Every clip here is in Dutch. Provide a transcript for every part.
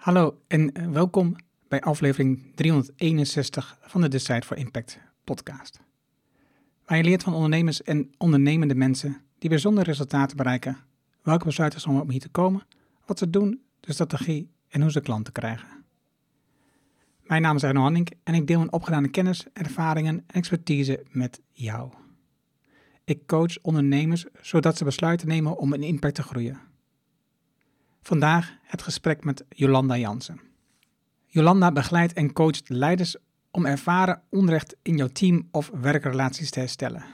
Hallo en welkom bij aflevering 361 van de Decide for Impact podcast. Waar je leert van ondernemers en ondernemende mensen die bijzondere resultaten bereiken, welke besluiten ze om hier te komen, wat ze doen, de strategie en hoe ze klanten krijgen. Mijn naam is Arno Hanning en ik deel mijn opgedane kennis, ervaringen en expertise met jou. Ik coach ondernemers zodat ze besluiten nemen om een impact te groeien. Vandaag het gesprek met Jolanda Jansen. Jolanda begeleidt en coacht leiders om ervaren onrecht in jouw team of werkrelaties te herstellen.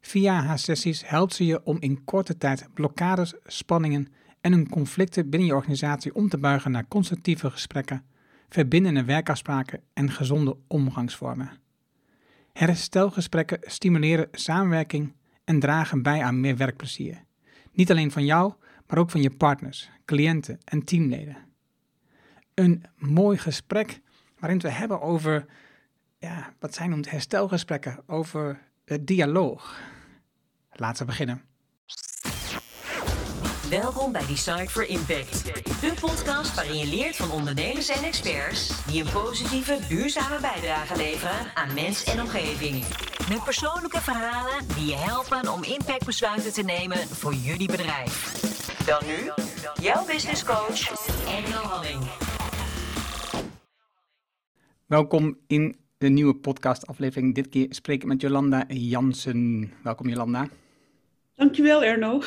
Via haar sessies helpt ze je om in korte tijd blokkades, spanningen en hun conflicten binnen je organisatie om te buigen naar constructieve gesprekken, verbindende werkafspraken en gezonde omgangsvormen. Herstelgesprekken stimuleren samenwerking en dragen bij aan meer werkplezier. Niet alleen van jou, maar ook van je partners, cliënten en teamleden. Een mooi gesprek waarin we hebben over ja, wat zij noemt herstelgesprekken, over het dialoog. Laten we beginnen. Welkom bij Decide for Impact, de podcast waarin je leert van ondernemers en experts die een positieve, duurzame bijdrage leveren aan mens en omgeving. Met persoonlijke verhalen die je helpen om impactbesluiten te nemen voor jullie bedrijf. Dan nu, jouw business coach, Engel Halling. Welkom in de nieuwe podcastaflevering. Dit keer spreek ik met Jolanda Jansen. Welkom Jolanda. Dankjewel Erno.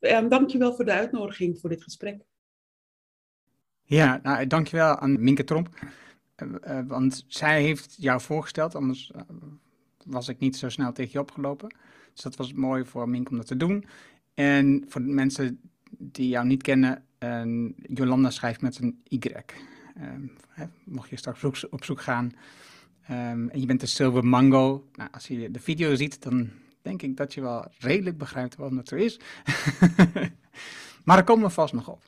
um, dankjewel voor de uitnodiging voor dit gesprek. Ja, nou, dankjewel aan Minke Tromp. Uh, uh, want zij heeft jou voorgesteld, anders uh, was ik niet zo snel tegen je opgelopen. Dus dat was mooi voor Minke om dat te doen. En voor de mensen die jou niet kennen, Jolanda schrijft met een Y. Hè, mocht je straks op zoek, op zoek gaan um, en je bent de Silver Mango. Nou, als je de video ziet, dan denk ik dat je wel redelijk begrijpt waarom dat zo is. maar daar komen we vast nog op.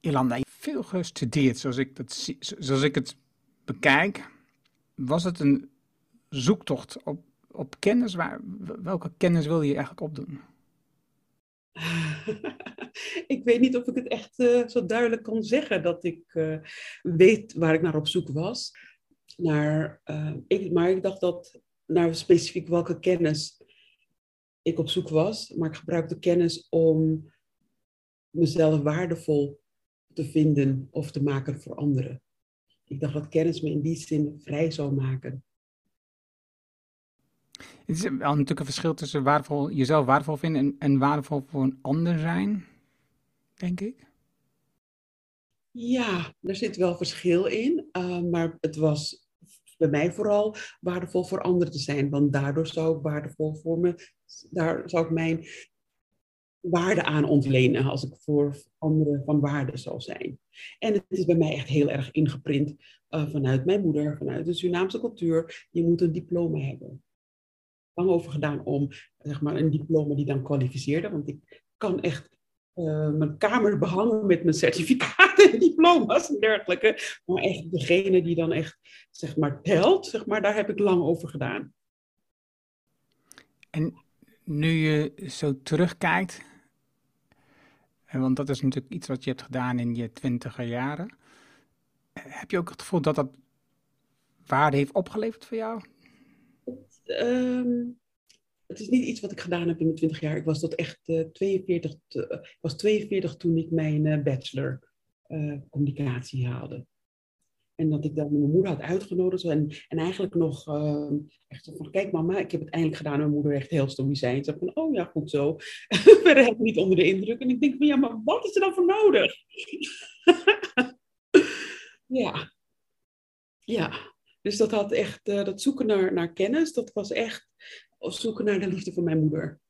Jolanda, je hebt veel gestudeerd, zoals ik, dat zie, zoals ik het bekijk. Was het een zoektocht op, op kennis? Waar, welke kennis wil je eigenlijk opdoen? ik weet niet of ik het echt uh, zo duidelijk kan zeggen dat ik uh, weet waar ik naar op zoek was. Naar, uh, ik, maar ik dacht dat naar specifiek welke kennis ik op zoek was. Maar ik gebruikte kennis om mezelf waardevol te vinden of te maken voor anderen. Ik dacht dat kennis me in die zin vrij zou maken. Het is natuurlijk een verschil tussen waardevol, jezelf waardevol vinden en, en waardevol voor een ander zijn, denk ik. Ja, er zit wel verschil in. Uh, maar het was bij mij vooral waardevol voor anderen te zijn. Want daardoor zou ik waardevol voor me, daar zou ik mijn waarde aan ontlenen als ik voor anderen van waarde zou zijn. En het is bij mij echt heel erg ingeprint uh, vanuit mijn moeder, vanuit de Surinaamse cultuur. Je moet een diploma hebben. Lang over gedaan om zeg maar, een diploma die dan kwalificeerde. Want ik kan echt uh, mijn kamer behangen met mijn certificaten en diploma's en dergelijke. Maar echt degene die dan echt, zeg maar, telt, zeg maar, daar heb ik lang over gedaan. En nu je zo terugkijkt, want dat is natuurlijk iets wat je hebt gedaan in je twintiger jaren. Heb je ook het gevoel dat dat waarde heeft opgeleverd voor jou? Um, het is niet iets wat ik gedaan heb in mijn 20 jaar. Ik was tot echt uh, 42, te, uh, was 42 toen ik mijn uh, bachelor communicatie haalde. En dat ik dan mijn moeder had uitgenodigd. En, en eigenlijk nog ehm, echt van, kijk mama, ik heb het eindelijk gedaan. En mijn moeder echt heel stoïcijn. Ze van, oh ja, goed zo. Verder heb ik niet onder de indruk. En ik denk van, ja, maar wat is er dan voor nodig? ja. Ja. Dus dat had echt, dat zoeken naar, naar kennis, dat was echt op zoek naar de liefde van mijn moeder.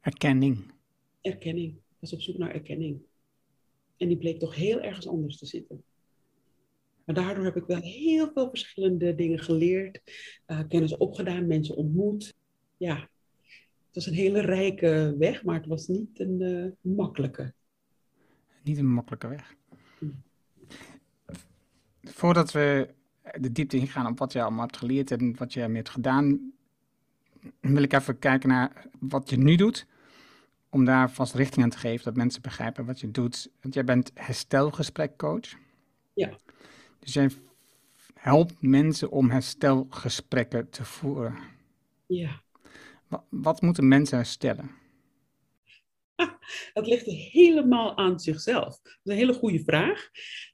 Erkenning. Erkenning. Ik was op zoek naar erkenning. En die bleek toch heel ergens anders te zitten. Maar daardoor heb ik wel heel veel verschillende dingen geleerd, uh, kennis opgedaan, mensen ontmoet. Ja, het was een hele rijke weg, maar het was niet een uh, makkelijke. Niet een makkelijke weg. Hm. Voordat we de diepte ingaan op wat je allemaal hebt geleerd en wat je ermee hebt gedaan, wil ik even kijken naar wat je nu doet. om daar vast richting aan te geven, dat mensen begrijpen wat je doet. Want jij bent herstelgesprekcoach. Ja. Dus jij helpt mensen om herstelgesprekken te voeren. Ja. Wat, wat moeten mensen herstellen? Dat ligt helemaal aan zichzelf. Dat is een hele goede vraag.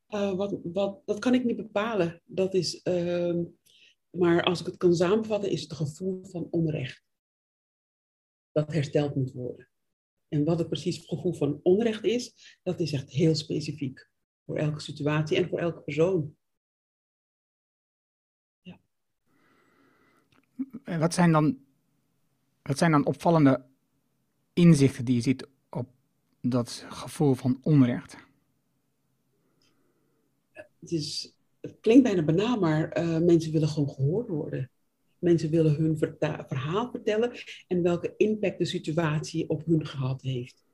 Uh, wat, wat, dat kan ik niet bepalen. Dat is, uh, maar als ik het kan samenvatten, is het gevoel van onrecht. Dat hersteld moet worden. En wat het precies gevoel van onrecht is, dat is echt heel specifiek. Voor elke situatie en voor elke persoon. Ja. Wat zijn dan, wat zijn dan opvallende inzichten die je ziet op dat gevoel van onrecht? Het, is, het klinkt bijna banaal, maar uh, mensen willen gewoon gehoord worden. Mensen willen hun verhaal vertellen en welke impact de situatie op hun gehad heeft.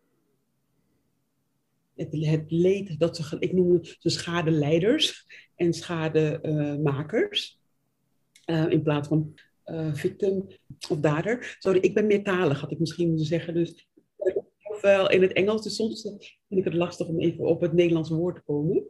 Het, het leed dat ze, ik noem ze schadeleiders en schademakers, uh, in plaats van uh, victim of dader. Sorry, ik ben meertalig, had ik misschien moeten zeggen. Dus ofwel in het Engels, dus soms vind ik het lastig om even op het Nederlandse woord te komen.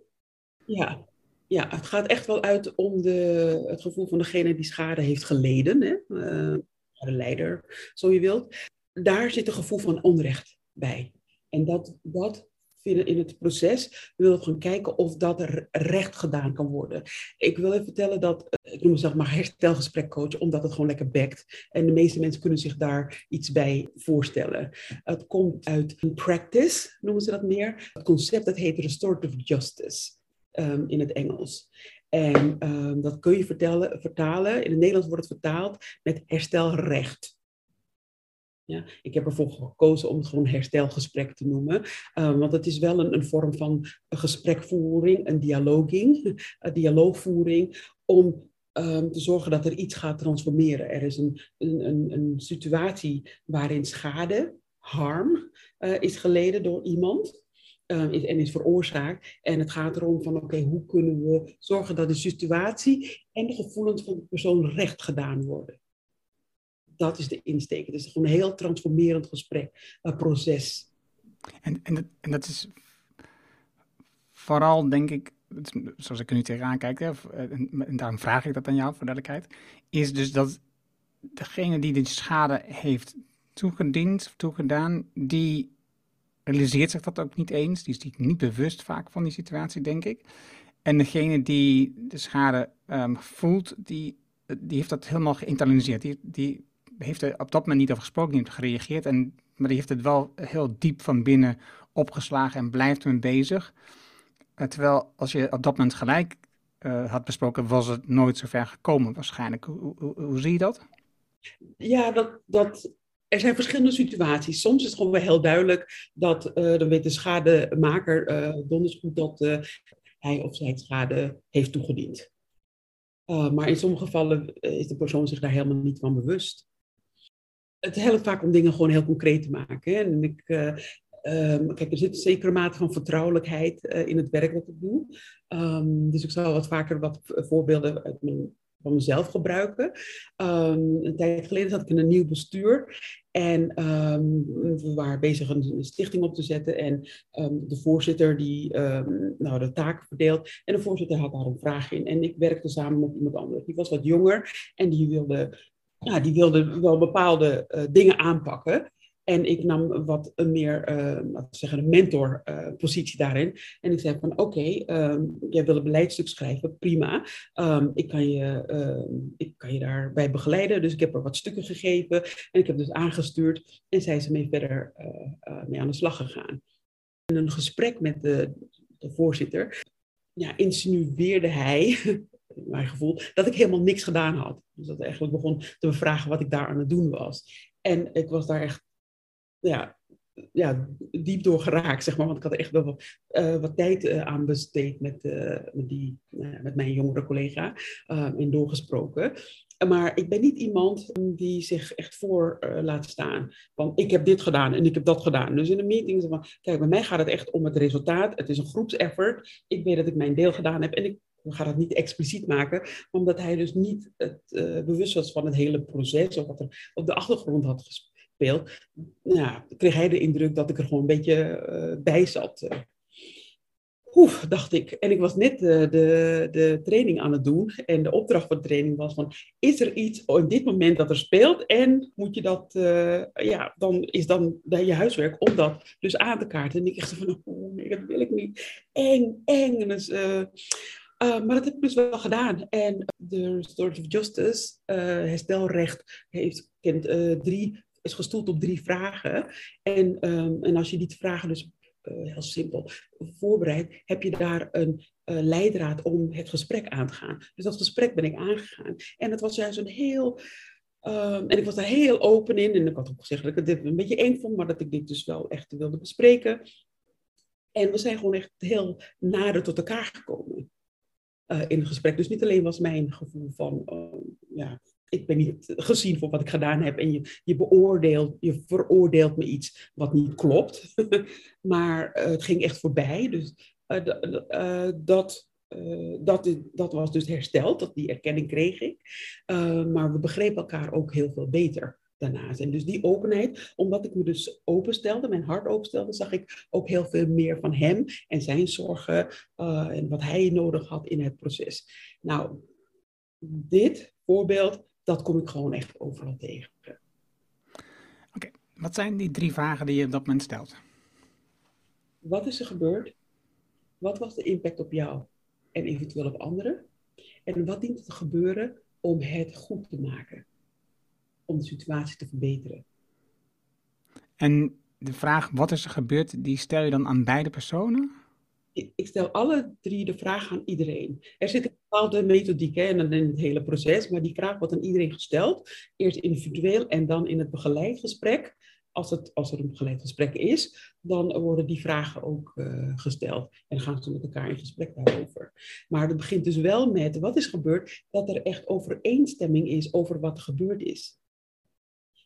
Ja, ja, het gaat echt wel uit om de, het gevoel van degene die schade heeft geleden. Hè? Uh, de leider, zo je wilt. Daar zit een gevoel van onrecht bij. En dat, dat in het proces wil gaan kijken of dat er recht gedaan kan worden. Ik wil even vertellen dat, eh, ik noem zeg maar herstelgesprekcoach, omdat het gewoon lekker bekt. En de meeste mensen kunnen zich daar iets bij voorstellen. Het komt uit een practice, noemen ze dat meer. Het concept dat heet restorative justice. Um, in het Engels. En um, dat kun je vertellen, vertalen, in het Nederlands wordt het vertaald met herstelrecht. Ja, ik heb ervoor gekozen om het gewoon herstelgesprek te noemen. Um, want het is wel een, een, vorm van gesprekvoering, een dialoging, een dialoogvoering, om te zorgen dat er iets gaat transformeren. Er is een, een, een situatie waarin schade, harm, uh, is geleden door iemand. Uh, is, en is veroorzaakt. En het gaat erom van oké, hoe kunnen we zorgen dat de situatie en de gevoelens van de persoon recht gedaan worden. Dat is de insteek. Het is gewoon een heel transformerend gesprek, proces. En, en, dat, en dat is vooral, denk ik, zoals ik er nu tegenaan kijk, hè, en, daarom vraag ik dat aan jou voor duidelijkheid, is dus dat degene die de schade heeft toegediend toegedaan, die realiseert zich dat ook niet eens. Die is niet bewust vaak van die situatie, denk ik. En degene die de schade um, voelt, die, die heeft dat helemaal geïnternaliseerd. Die, die heeft er op dat moment niet over gesproken, niet gereageerd. En, maar die heeft het wel heel diep van binnen opgeslagen en blijft ermee bezig. Uh, terwijl als je op dat moment gelijk uh, had besproken, was het nooit zo ver gekomen waarschijnlijk. Hoe, hoe, hoe zie je dat? Ja, dat, dat er zijn verschillende situaties. Soms is het gewoon wel heel duidelijk dat dan weet de schademaker uh, donders goed dat uh, hij of zij schade heeft toegediend. maar in sommige gevallen is de persoon zich daar helemaal niet van bewust. Het helpt vaak om dingen gewoon heel concreet te maken. Hè? En ik, um, kijk, er zit een zekere mate van vertrouwelijkheid in het werk dat ik doe. Um, dus ik zal wat vaker wat voorbeelden uit mijn van mezelf gebruiken. Um, een tijd geleden zat ik in een nieuw bestuur en um, we waren bezig een, stichting op te zetten. En um, de voorzitter die nou, de taken verdeelt. En de voorzitter had daar een vraag in. En ik werkte samen met iemand anders. Die was wat jonger en die wilde, ja, die wilde wel bepaalde uh, dingen aanpakken. En ik nam wat een meer, uh, laten we zeggen, een mentorpositie uh, daarin. En ik zei van, oké, um, jij wil een beleidstuk schrijven, prima. Um, ik, kan je, uh, ik kan je daarbij begeleiden. Dus ik heb er wat stukken gegeven. En ik heb dus aangestuurd. En zij is ermee verder eh, eh, mee aan de slag gegaan. In een gesprek met de, de voorzitter, ja, insinueerde hij, mijn gevoel, dat ik helemaal niks gedaan had. Dus dat eigenlijk begon te bevragen wat ik daar aan het doen was. En ik was daar echt ja, ja, diep door geraakt, zeg maar. Want ik had echt wel wat, uh, wat tijd uh, aan besteed met, met, die, met mijn jongere collega en doorgesproken. Maar ik ben niet iemand die zich echt voor laat staan. Van ik heb dit gedaan en ik heb dat gedaan. Dus in een meeting van, kijk, bij mij gaat het echt om het resultaat. Het is een groepseffort. Ik weet dat ik mijn deel gedaan heb en ik ga dat niet expliciet maken, omdat hij dus niet het, bewust was van het hele proces of wat er op de achtergrond had speelt, nou, kreeg hij de indruk dat ik er gewoon een beetje uh, bij zat. Oeh, dacht ik. En ik was net de, de, de, training aan het doen. En de opdracht van de training was van, is er iets in dit moment dat er speelt? En moet je dat, uh, ja, dan is dan je huiswerk om dat dus aan te kaarten. En ik dacht van, oh nee, dat wil ik niet. Eng, eng. Dus, uh, uh, maar dat heb ik dus wel gedaan. En de Restorative Justice, herstelrecht, heeft, kent drie, is gestoeld op drie vragen. En, um, en als je die vragen dus uh, heel simpel, voorbereid, heb je daar een uh, leidraad om het gesprek aan te gaan. Dus dat gesprek ben ik aangegaan. En het was juist een heel. Um, en ik was daar heel open in. En ik had ook gezegd dat ik dit een beetje eng vond, maar dat ik dit dus wel echt wilde bespreken. En we zijn gewoon echt heel nader tot elkaar gekomen uh, in het gesprek. Dus niet alleen was mijn gevoel van, uh, ja, ik ben niet gezien voor wat ik gedaan heb en je, je beoordeelt, je veroordeelt me iets wat niet klopt. maar uh, het ging echt voorbij. Dus uh, uh, dat, dat, dat was dus hersteld, dat, die erkenning kreeg ik. maar we begrepen elkaar ook heel veel beter daarnaast. En dus die openheid, omdat ik me dus openstelde, mijn hart openstelde, zag ik ook heel veel meer van hem en zijn zorgen en wat hij nodig had in het proces. Nou, dit voorbeeld dat kom ik gewoon echt overal tegen. Oké, okay. wat zijn die drie vragen die je op dat moment stelt? Wat is er gebeurd? Wat was de impact op jou en eventueel op anderen? En wat dient te gebeuren om het goed te maken? Om de situatie te verbeteren. En de vraag wat is er gebeurd, die stel je dan aan beide personen? ik stel alle drie de vraag aan iedereen. Er zit een bepaalde methodiek hè, in het hele proces, maar die vraag wordt aan iedereen gesteld. Eerst individueel en dan in het begeleid gesprek. Als, het, als er een begeleid gesprek is, dan worden die vragen ook uh, gesteld. En gaan ze met elkaar in gesprek daarover. Maar het begint dus wel met wat is gebeurd, dat er echt overeenstemming is over wat gebeurd is.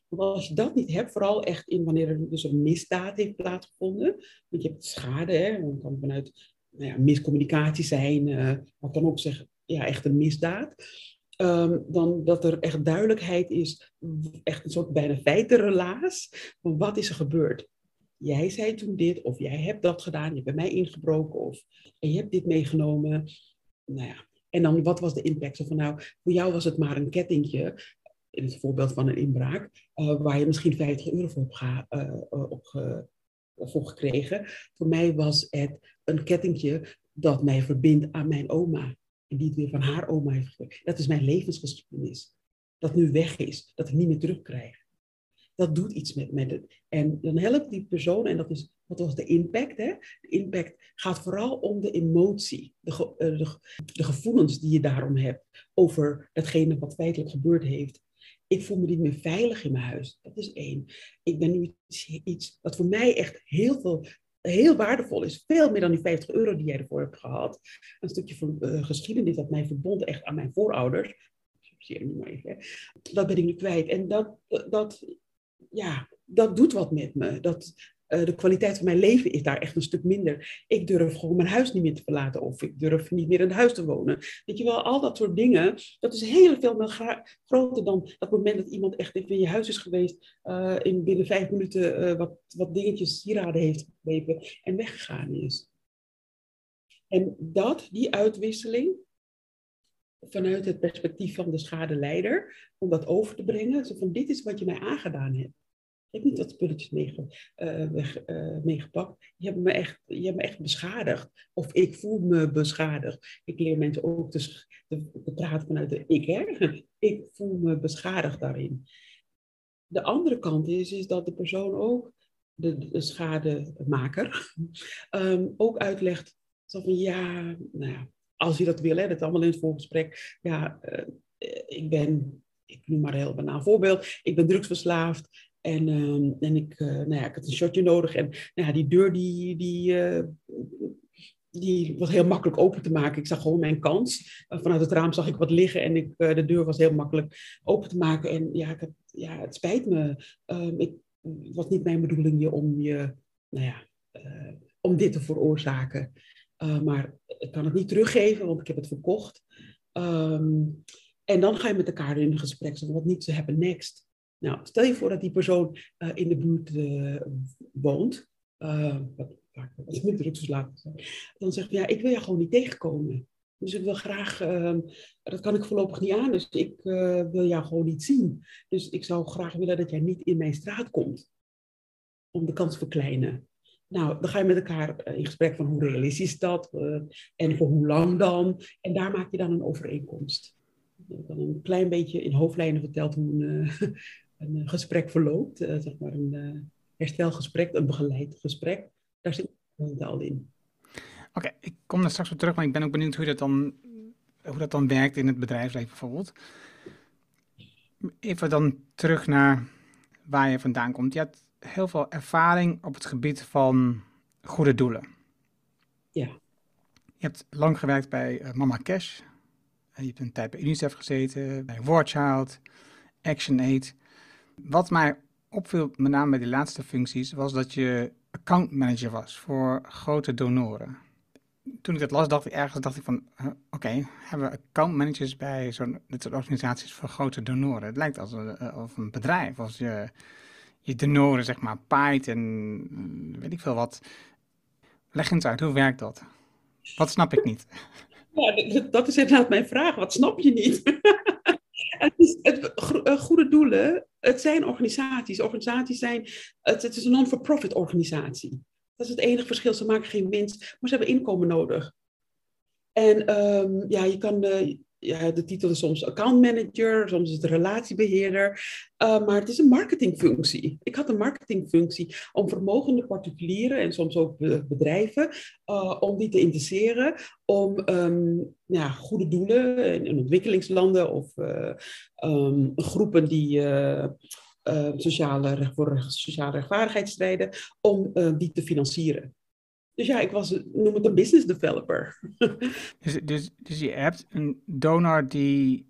Want als je dat niet hebt, vooral echt in wanneer er dus een misdaad heeft plaatsgevonden, want je hebt schade, hè, dan kan vanuit nou ja, miscommunicatie zijn, uh, maar kan ook zeggen, ja, echt een misdaad. Um, dan dat er echt duidelijkheid is, echt een soort bijna feitenrelaas, van wat is er gebeurd. Jij zei toen dit, of jij hebt dat gedaan, je hebt bij mij ingebroken, of je hebt dit meegenomen. Nou ja, en dan wat was de impact? Van nou, voor jou was het maar een kettingje, in het voorbeeld van een inbraak, uh, waar je misschien 50 euro voor hebt ga, uh, op ge, gekregen. Voor mij was het een kettingje dat mij verbindt aan mijn oma. Die het weer van haar oma heeft gekregen. Dat is mijn levensgeschiedenis. Dat nu weg is, dat ik niet meer terugkrijg. Dat doet iets met me. En dan helpt die persoon, en dat is, wat was de impact? Hè? De impact gaat vooral om de emotie, de, de, de gevoelens die je daarom hebt over datgene wat feitelijk gebeurd heeft ik voel me niet meer veilig in mijn huis. Dat is één. Ik ben nu iets, iets wat voor mij echt heel veel heel waardevol is. Veel meer dan die 50 euro die jij ervoor hebt gehad. Een stukje van, uh, geschiedenis dat mij verbond echt aan mijn voorouders. Dat ben ik nu kwijt. En dat, dat, ja, dat doet wat met me. Dat, uh, de kwaliteit van mijn leven is daar echt een stuk minder. Ik durf gewoon mijn huis niet meer te verlaten of ik durf niet meer in huis te wonen. Weet je wel, al dat soort dingen, dat is heel veel meer groter dan dat moment dat iemand echt in je huis is geweest, uh, in binnen vijf minuten uh, wat, wat dingetjes, sieraden heeft gegeven en weggegaan is. En dat, die uitwisseling, vanuit het perspectief van de schadeleider, om dat over te brengen, van dit is wat je mij aangedaan hebt. Ik heb niet dat spulletjes meege, uh, meegepakt. Je hebt, me echt, je hebt me echt beschadigd. Of ik voel me beschadigd. Ik leer mensen ook te, te, te praten vanuit de ik. Hè? Ik voel me beschadigd daarin. De andere kant is, is dat de persoon ook, de, de schademaker, um, ook uitlegt. Zo van ja, nou ja, als je dat wil, hè, dat allemaal in het voorgesprek. Ja, uh, ik ben, ik noem maar heel banaan voorbeeld. Ik ben drugsverslaafd. En, uh, en ik, uh, nou ja, ik had een shotje nodig. En nou ja, die deur die, die, uh, die was heel makkelijk open te maken. Ik zag gewoon mijn kans. vanuit het raam zag ik wat liggen en ik, de deur was heel makkelijk open te maken. En ja, ik ja het spijt me. Ehm, ik, het was niet mijn bedoeling je om je, nou ja, om dit te veroorzaken. maar ik kan het niet teruggeven, want ik heb het verkocht. Um, en dan ga je met elkaar in gesprek. Wat niet te hebben next. Nou, stel je voor dat die persoon in de buurt woont, wat vaak wat minder drugsverslaafd dan zegt ja, ik wil jou gewoon niet tegenkomen. Dus ik wil graag, ehm, dat kan ik voorlopig niet aan, dus ik wil jou gewoon niet zien. Dus ik zou graag willen dat jij niet in mijn straat komt, om de kans te verkleinen. Nou, dan ga je met elkaar eh, in gesprek van hoe realistisch is dat uh, en voor hoe lang dan. En daar maak je dan een overeenkomst. Dan een klein beetje in hoofdlijnen verteld hoe een, uh, een gesprek verloopt. zeg maar een herstelgesprek, een begeleid gesprek. Daar zit het al in. Oké, ik kom daar straks op terug, maar ik ben ook benieuwd hoe dat dan, hoe dat dan werkt in het bedrijfsleven bijvoorbeeld. Even dan terug naar waar je vandaan komt. Je had heel veel ervaring op het gebied van goede doelen. Ja. Je hebt lang gewerkt bij Mama Cash. je hebt een tijd bij UNICEF gezeten, bij War Child, ActionAid. Wat mij opviel, met name bij die laatste functies, was dat je account manager was voor grote donoren. Toen ik dat las, dacht ik ergens dacht ik van, oké, hebben we account managers bij zo'n dit soort organisaties voor grote donoren? Het lijkt als een, uh, een bedrijf. Als je je donoren, zeg maar, paait en mm, weet ik veel wat. Leg eens uit, hoe werkt dat? Wat snap ik niet? Ja, dat is inderdaad mijn vraag. Wat snap je niet? het is, het, eh, goede doelen, het zijn organisaties. Organisaties zijn, het, is een non-for-profit organisatie. Dat is het enige verschil. Ze maken geen winst, maar ze hebben inkomen nodig. En um, ja, je kan, uh, ja, de titel is soms account manager, soms is het relatiebeheerder. Uh, maar het is een marketingfunctie. Ik had een marketingfunctie om vermogende particulieren en soms ook bedrijven, uh, om die te interesseren om um, ja, goede doelen in, in ontwikkelingslanden of uh, um, groepen die sociale, voor sociale rechtvaardigheid strijden, om die te financieren. Dus ja, ik was, noem het een business developer. dus, dus, dus je hebt een donor die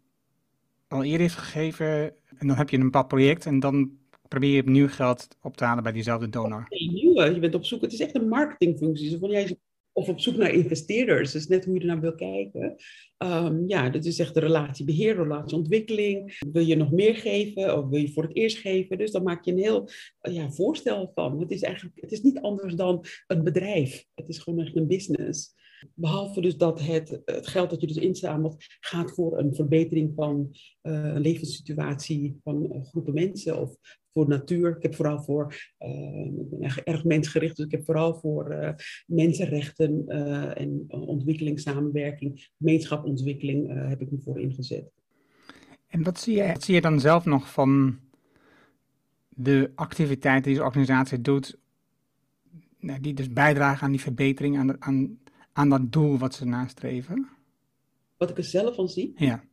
al eerder heeft gegeven en dan heb je een bepaald project en dan probeer je opnieuw geld op te halen bij diezelfde donor. Nee, nieuwe. Je bent op zoek, het is echt een marketingfunctie. Zo van, jij of op zoek naar investeerders. Dus net hoe je er naar wil kijken. Um, ja, dat is echt de relatiebeheer, relatieontwikkeling. Wil je nog meer geven of wil je voor het eerst geven? Dus dan maak je een heel ja, voorstel van. Het is eigenlijk het is niet anders dan een bedrijf. Het is gewoon echt een business. Behalve dus dat het, het geld dat je dus inzamelt gaat voor een verbetering van uh, een levenssituatie van uh, groepen mensen of voor natuur. Ik heb vooral voor, uh, ik ben erg, erg mensgericht, dus ik heb vooral voor mensenrechten en ontwikkelingssamenwerking, gemeenschapontwikkeling heb ik me voor ingezet. En wat zie, je, wat zie je dan zelf nog van de activiteit die deze organisatie doet, die dus bijdragen aan die verbetering, aan, aan aan dat doel wat ze nastreven? Wat ik er zelf van zie? Ja.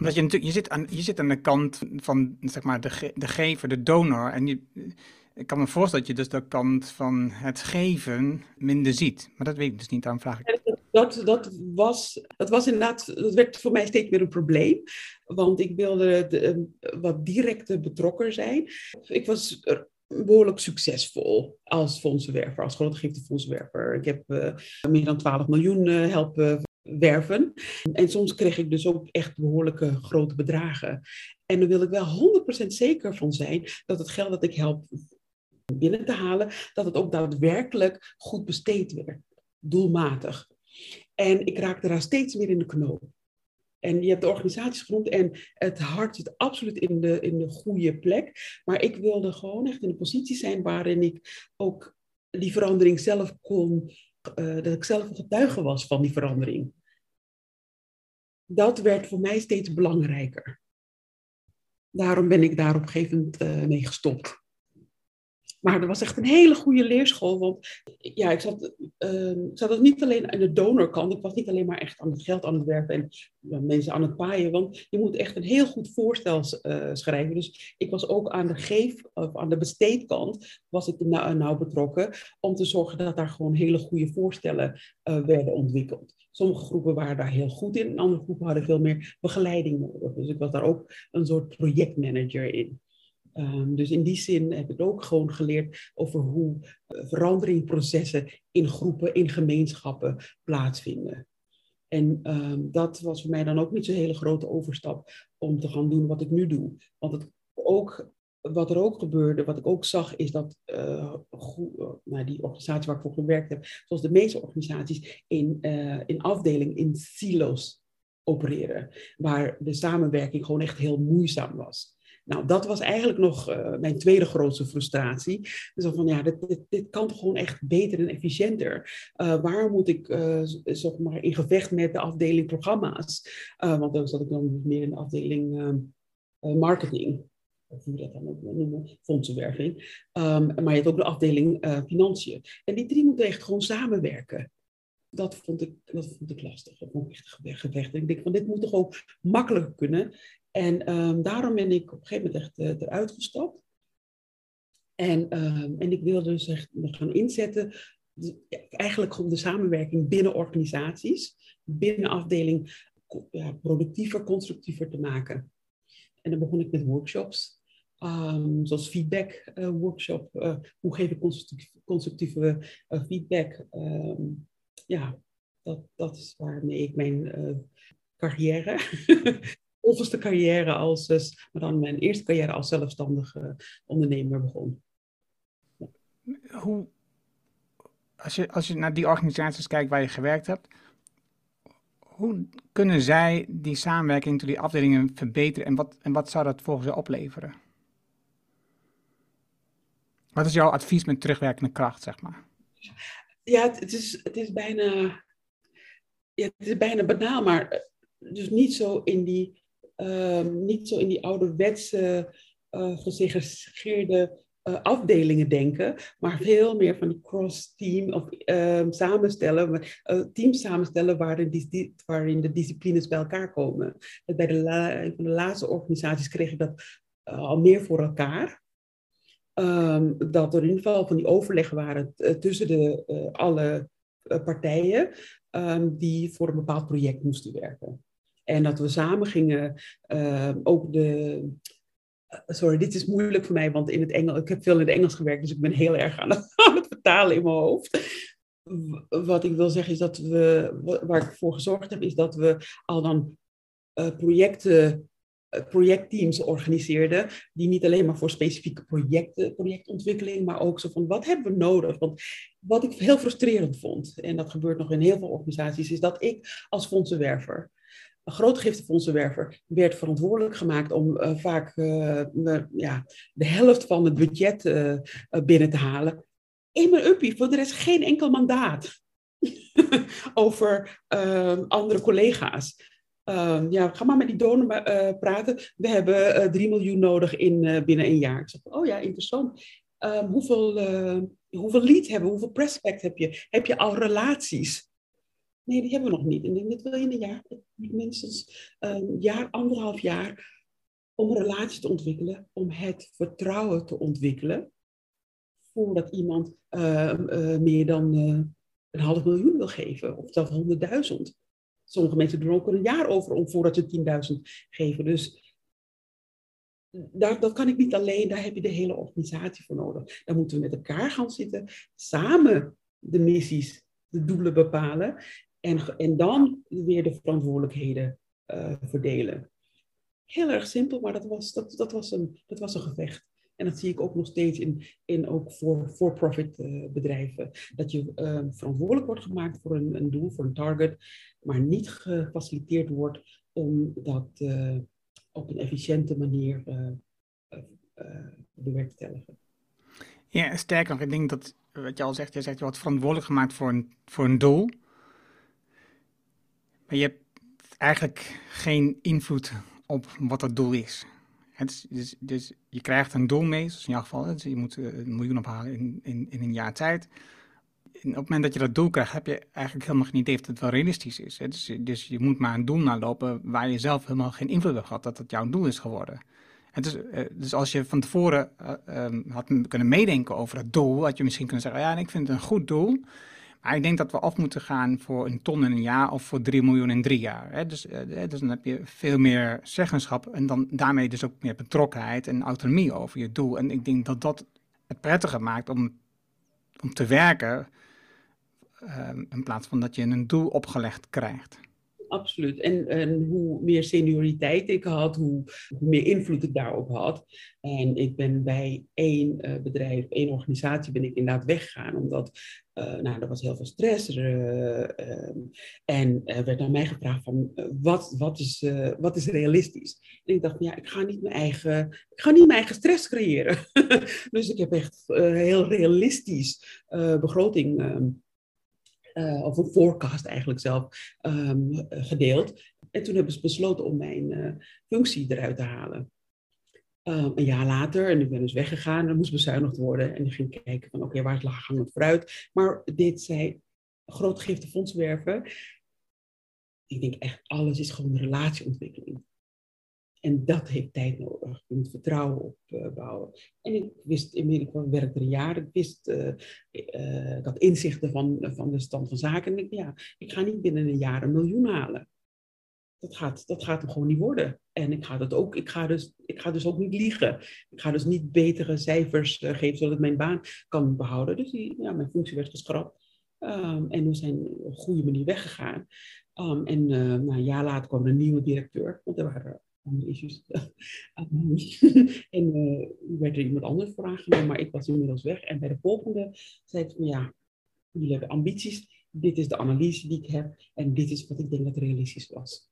Omdat je natuurlijk, je zit aan, je zit aan de kant van, zeg maar, de, de gever, de donor. En je, ik kan me voorstellen dat je dus de kant van het geven minder ziet. Maar dat weet ik dus niet, daarom vraag ik. Dat, dat, was, dat was inderdaad, dat werd voor mij steeds meer een probleem. Want ik wilde de, wat directer betrokken zijn. Ik was behoorlijk succesvol als fondsenwerver, als grote. Ik heb uh, meer dan 12 miljoen uh, helpen werven. En soms kreeg ik dus ook echt behoorlijke grote bedragen. En dan wil ik wel 100% zeker van zijn dat het geld dat ik help binnen te halen, dat het ook daadwerkelijk goed besteed werd, doelmatig. En ik raakte daar steeds meer in de knoop. En je hebt de organisaties genoemd en het hart zit absoluut in de, in de goede plek. Maar ik wilde gewoon echt in een positie zijn waarin ik ook die verandering zelf kon, dat ik zelf een getuige was van die verandering. Dat werd voor mij steeds belangrijker. Daarom ben ik daar op een gegeven moment uh, mee gestopt. Maar dat was echt een hele goede leerschool. Want ja, ik zat, uh, zat niet alleen aan de donorkant. Ik was niet alleen maar echt aan het geld aan het werken en mensen aan het paaien. Want je moet echt een heel goed voorstel uh, schrijven. Dus ik was ook aan de geef, of aan de besteedkant, was ik nou, nou betrokken. Om te zorgen dat daar gewoon hele goede voorstellen uh, werden ontwikkeld. Sommige groepen waren daar heel goed in. En andere groepen hadden veel meer begeleiding nodig. Dus ik was daar ook een soort projectmanager in. Um, dus in die zin heb ik ook gewoon geleerd over hoe uh, veranderingprocessen in groepen, in gemeenschappen plaatsvinden. En um, dat was voor mij dan ook niet zo'n hele grote overstap om te gaan doen wat ik nu doe. Want het ook, wat er ook gebeurde, wat ik ook zag, is dat uh, nou, die organisatie waar ik voor gewerkt heb, zoals de meeste organisaties, in, uh, in afdeling, in silo's opereren. Waar de samenwerking gewoon echt heel moeizaam was. Nou, dat was eigenlijk nog uh, mijn tweede grootste frustratie. Dus van ja, dit, dit, dit, kan toch gewoon echt beter en efficiënter. Uh, waar moet ik uh, zeg maar in gevecht met de afdeling programma's? want dan zat ik dan meer in de afdeling marketing. Of hoe dat dan ook noemen, fondsenwerving. Um, maar je hebt ook de afdeling financiën. En die drie moeten echt gewoon samenwerken dat vond ik, dat vond ik lastig. Dat vond ik echt gevecht. En ik denk van, dit moet toch ook makkelijker kunnen. En um, daarom ben ik op een gegeven moment echt uh, eruit gestapt. En, um, en ik wilde dus echt gaan inzetten, eigenlijk om de samenwerking binnen organisaties, binnen afdeling, productiever, constructiever te maken. En dan begon ik met workshops, um, zoals feedback uh, workshop. Uh, hoe geef ik constructieve, constructieve feedback? ja, dat, dat is waarmee ik mijn carrière volgens de carrière als, maar dan mijn eerste carrière als zelfstandige ondernemer begon. Hoe, als je, als je naar die organisaties kijkt waar je gewerkt hebt, hoe kunnen zij die samenwerking tussen die afdelingen verbeteren en wat, en wat zou dat volgens je opleveren? Wat is jouw advies met terugwerkende kracht, zeg maar? Ja, het, is, het is bijna, ja, het is bijna banaal, maar eh, dus niet zo in die Ehm, niet zo in die ouderwetse, uh, gesegregeerde uh, afdelingen denken, maar veel meer van die cross-team of um, samenstellen, uh, teams samenstellen waarin, die, de disciplines bij elkaar komen. Bij de, de laatste organisaties kreeg ik dat al meer voor elkaar. Um, dat er in ieder geval van die overleggen waren tussen de, alle partijen die voor een bepaald project moesten werken. En dat we samen gingen, uh, ook de. Eh, sorry, dit is moeilijk voor mij, want in het Engels, ik heb veel in het Engels gewerkt, dus ik ben heel erg aan het, vertalen in mijn hoofd. Wat ik wil zeggen is dat we, waar ik voor gezorgd heb, is dat we al dan uh, projecten projectteams organiseerden, die niet alleen maar voor specifieke projecten, projectontwikkeling, maar ook zo van wat hebben we nodig? Want wat ik heel frustrerend vond, en dat gebeurt nog in heel veel organisaties, is dat ik als fondsenwerver een grootgiftefondsenwerver werd verantwoordelijk gemaakt om uh, vaak uh, ja, de helft van het budget uh, binnen te halen. In mijn uppie, voor de rest geen enkel mandaat over ehm, andere collega's. Um, ja, ga maar met die donor praten. We hebben 3 miljoen nodig in, binnen een jaar. Ik zeg, oh ja, interessant. Um, hoeveel, hoeveel lead hebben? Hoeveel prospect heb je? Heb je al relaties? Nee, die hebben we nog niet. En dit wil je in een jaar, minstens een jaar, anderhalf jaar, om een relatie te ontwikkelen, om het vertrouwen te ontwikkelen, voordat iemand uh, uh, meer dan uh, een half miljoen wil geven, of zelfs honderdduizend. Sommige mensen doen ook een jaar over om voordat ze 10.000 geven. Dus daar, dat kan ik niet alleen, daar heb je de hele organisatie voor nodig. Daar moeten we met elkaar gaan zitten, samen de missies, de doelen bepalen en, en dan weer de verantwoordelijkheden uh, verdelen. Heel erg simpel, maar dat was, dat, dat, was een, dat was een gevecht. En dat zie ik ook nog steeds in, in ook voor for-profit uh, bedrijven. Dat je uh, verantwoordelijk wordt gemaakt voor een, een doel, voor een target, maar niet gefaciliteerd wordt om dat op een efficiënte manier te leggen. Ja, sterker nog, ik denk dat, wat je al zegt, je zegt je wordt verantwoordelijk gemaakt voor een, voor een doel. Maar je hebt eigenlijk geen invloed op wat dat doel is. Dus, dus, dus, je krijgt een doel mee, zoals in jouw geval. Dus je moet eh, een miljoen ophalen in, in, in een jaar tijd. En op het moment dat je dat doel krijgt, heb je eigenlijk helemaal geen idee of het wel realistisch is. Dus, dus, je moet maar een doel nalopen waar je zelf helemaal geen invloed op gehad dat het jouw doel is geworden. En dus, eh, dus als je van tevoren uh, um, had kunnen meedenken over het doel, had je misschien kunnen zeggen, ja, ik vind het een goed doel. Maar ik denk dat we af moeten gaan voor een ton in een jaar of voor 3 miljoen in drie jaar. Hè? Dus, eh, dus dan heb je veel meer zeggenschap en dan daarmee dus ook meer betrokkenheid en autonomie over je doel. En ik denk dat dat het prettiger maakt om, om te werken ehm, in plaats van dat je een doel opgelegd krijgt. absoluut. En, hoe meer senioriteit ik had, hoe, meer invloed ik daarop had. En ik ben bij één uh, bedrijf, één organisatie, ben ik inderdaad weggegaan. Omdat, nou, er was heel veel stress. Uh, en er werd naar mij gevraagd van, wat, wat, is, wat is realistisch? En ik dacht, ja, ik ga niet mijn eigen, ik ga niet mijn eigen stress creëren. dus ik heb echt heel realistisch begroting ehm, of een forecast eigenlijk zelf, um, gedeeld. En toen hebben ze besloten om mijn functie eruit te halen. Um, een jaar later, en ik ben dus weggegaan, er moest bezuinigd worden. En ik ging kijken van, oké, waar is laaghangend vooruit? Maar dit zei, groot gifte werven. Ik denk echt, alles is gewoon relatieontwikkeling. En dat heeft tijd nodig. Je moet vertrouwen opbouwen. en ik wist inmiddels, ik werkte jaar, ik wist, uh, ik had inzichten van, van de stand van zaken. En ik, ja, ik ga niet binnen een jaar een miljoen halen. Dat gaat, dat gaat hem gewoon niet worden. En ik ga, dat ook, ik, ga dus, ik ga dus ook niet liegen. Ik ga dus niet betere cijfers uh, geven zodat ik mijn baan kan behouden. Dus die, ja, mijn functie werd geschrapt. Um, en we zijn op een goede manier weggegaan. Um, en nou, een jaar later kwam er een nieuwe directeur. Want er waren andere issues en uh, werd er iemand anders voor aangenomen, maar ik was inmiddels weg. En bij de volgende zei ik van ja, jullie hebben ambities. Dit is de analyse die ik heb en dit is wat ik denk dat realistisch was.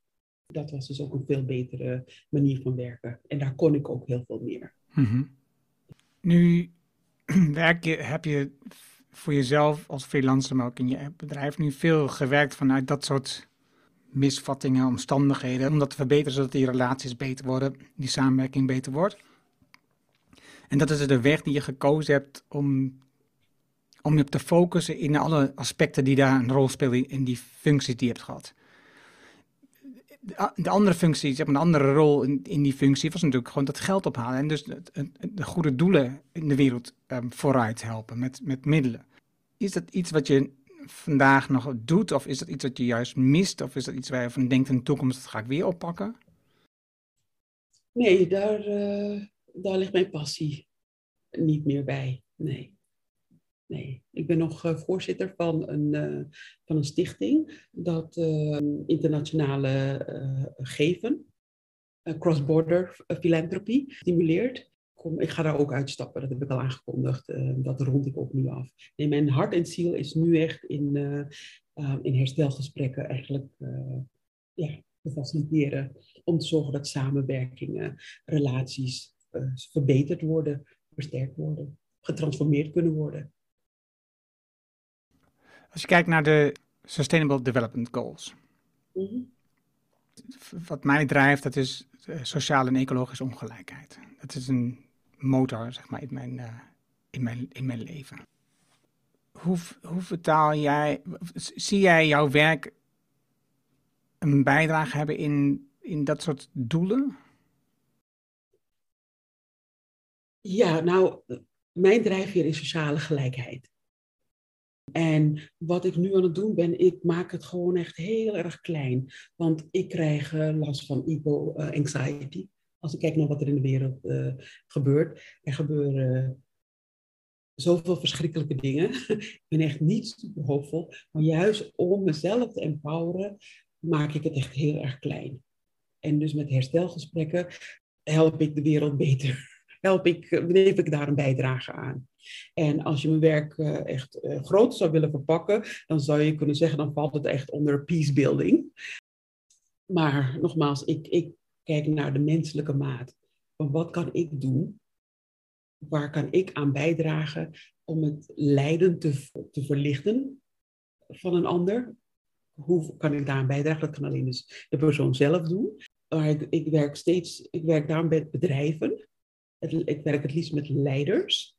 Dat was dus ook een veel betere manier van werken. En daar kon ik ook heel veel meer. -hmm. Nu werk je, heb je voor jezelf als freelancer, maar ook in je bedrijf nu veel gewerkt vanuit dat soort misvattingen, omstandigheden, om dat te verbeteren zodat die relaties beter worden, die samenwerking beter wordt. En dat is de weg die je gekozen hebt om, om je te focussen in alle aspecten die daar een rol spelen in die functies die je hebt gehad. De andere functie, zeg maar, de andere rol in, in die functie was natuurlijk gewoon dat geld ophalen. En dus de goede doelen in de wereld um, vooruit helpen met, met middelen. Is dat iets wat je vandaag nog doet? Of is dat iets wat je juist mist? Of is dat iets waar je van denkt in de toekomst, dat ga ik weer oppakken? Nee, daar, uh, daar ligt mijn passie niet meer bij. Nee. Nee, ik ben nog uh, voorzitter van een, uh, van een stichting dat internationale geven, cross-border philanthropy, stimuleert ik ga daar ook uitstappen, dat heb ik al aangekondigd. Dat rond ik ook nu af. Mijn hart en ziel is nu echt in, in herstelgesprekken eigenlijk ja, te faciliteren. Om te zorgen dat samenwerkingen, relaties verbeterd worden, versterkt worden, getransformeerd kunnen worden. Als je kijkt naar de Sustainable Development Goals. Mm -hmm. Wat mij drijft, dat is sociale en ecologische ongelijkheid. Dat is een motor zeg maar, in, mijn, uh, in, mijn, in mijn leven. Hoe, hoe vertaal jij, zie jij jouw werk een bijdrage hebben in, in dat soort doelen? Ja, nou, mijn drijfveer is sociale gelijkheid. En wat ik nu aan het doen ben, ik maak het gewoon echt heel erg klein. Want ik krijg uh, last van hypo-anxiety als ik kijk naar wat er in de wereld uh, gebeurt. Er gebeuren zoveel verschrikkelijke dingen. ik ben echt niet super hoopvol. Maar juist om mezelf te empoweren, maak ik het echt heel erg klein. En dus met herstelgesprekken help ik de wereld beter. Help ik, neem ik daar een bijdrage aan. En als je mijn werk uh, echt uh, groot zou willen verpakken, dan zou je kunnen zeggen, dan valt het echt onder peacebuilding. Maar nogmaals, ik, ik kijk naar de menselijke maat. Wat kan ik doen? Waar kan ik aan bijdragen om het lijden te, te verlichten van een ander? Hoe kan ik daaraan bijdragen? Dat kan alleen dus de persoon zelf doen. Maar ik, ik werk steeds, ik werk daarom met bedrijven. Ik werk het liefst met leiders,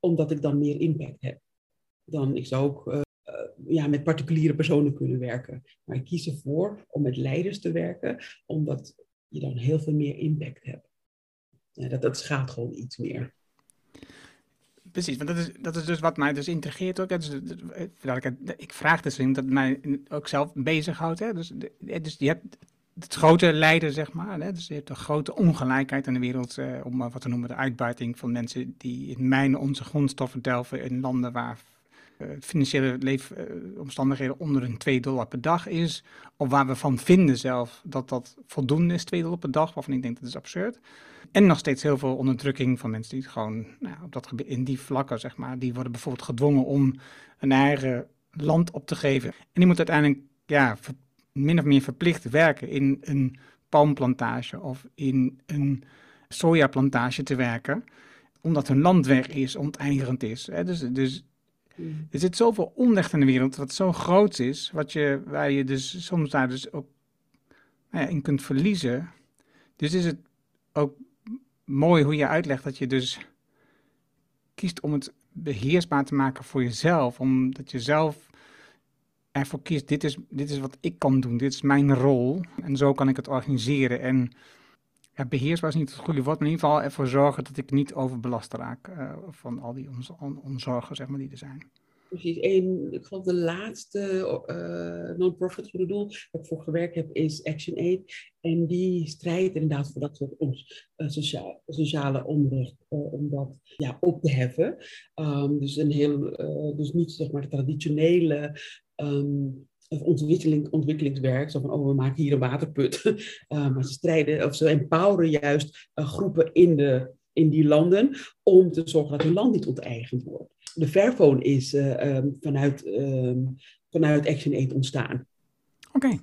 omdat ik dan meer impact heb. Dan, ik zou ook uh, ja, met particuliere personen kunnen werken. Maar ik kies ervoor om met leiders te werken, omdat je dan heel veel meer impact hebt. Dat, dat gaat gewoon iets meer. Precies, want dat is, dat is dus wat mij dus intrigeert ook. Dus, ik, ik vraag dus dat mij ook zelf bezighoudt. Hè? Dus, dus je hebt het grote lijden, zeg maar. Hè? Dus je hebt een grote ongelijkheid in de wereld, eh, om wat te noemen, de uitbuiting van mensen die in mijnen onze grondstoffen delven in landen waar financiële leefomstandigheden onder een 2 dollar per dag is. Of waar we van vinden zelf dat dat voldoende is, 2 dollar per dag, waarvan ik denk dat is absurd. En nog steeds heel veel onderdrukking van mensen die gewoon nou, op dat in die vlakken, zeg maar, die worden bijvoorbeeld gedwongen om een eigen land op te geven. En die moeten uiteindelijk ja, min of meer verplicht werken in een palmplantage of in een sojaplantage te werken, omdat hun land weg is, onteigerend is. Hè? Dus, dus hmm. er zit zoveel onrecht in de wereld wat zo groot is, wat je, waar je dus soms daar dus ook nou ja, in kunt verliezen. Dus is het ook mooi hoe je uitlegt dat je dus kiest om het beheersbaar te maken voor jezelf, omdat je zelf ervoor kiest, dit is, dit is wat ik kan doen, dit is mijn rol en zo kan ik het organiseren. En ja, beheersbaar is niet het goede woord, maar in ieder geval ervoor zorgen dat ik niet overbelast raak uh, van al die onzorgen zeg maar, die er zijn. Precies. En ik geloof de laatste uh, non-profit goede doel waar ik voor gewerkt heb is Action Aid. En die strijdt inderdaad voor dat soort ons, uh, sociale, sociale onrecht, om dat ja, op te heffen. Um, dus, een heel, dus niet zeg maar de traditionele um, ontwikkeling, ontwikkelingswerk. Zo van, oh, we maken hier een waterput. Uh, maar ze strijden, of ze empoweren juist uh, groepen in, de, in die landen om te zorgen dat hun land niet onteigend wordt. De Fairphone is uh, um, vanuit, um, vanuit Action Aid ontstaan. Oké. Okay.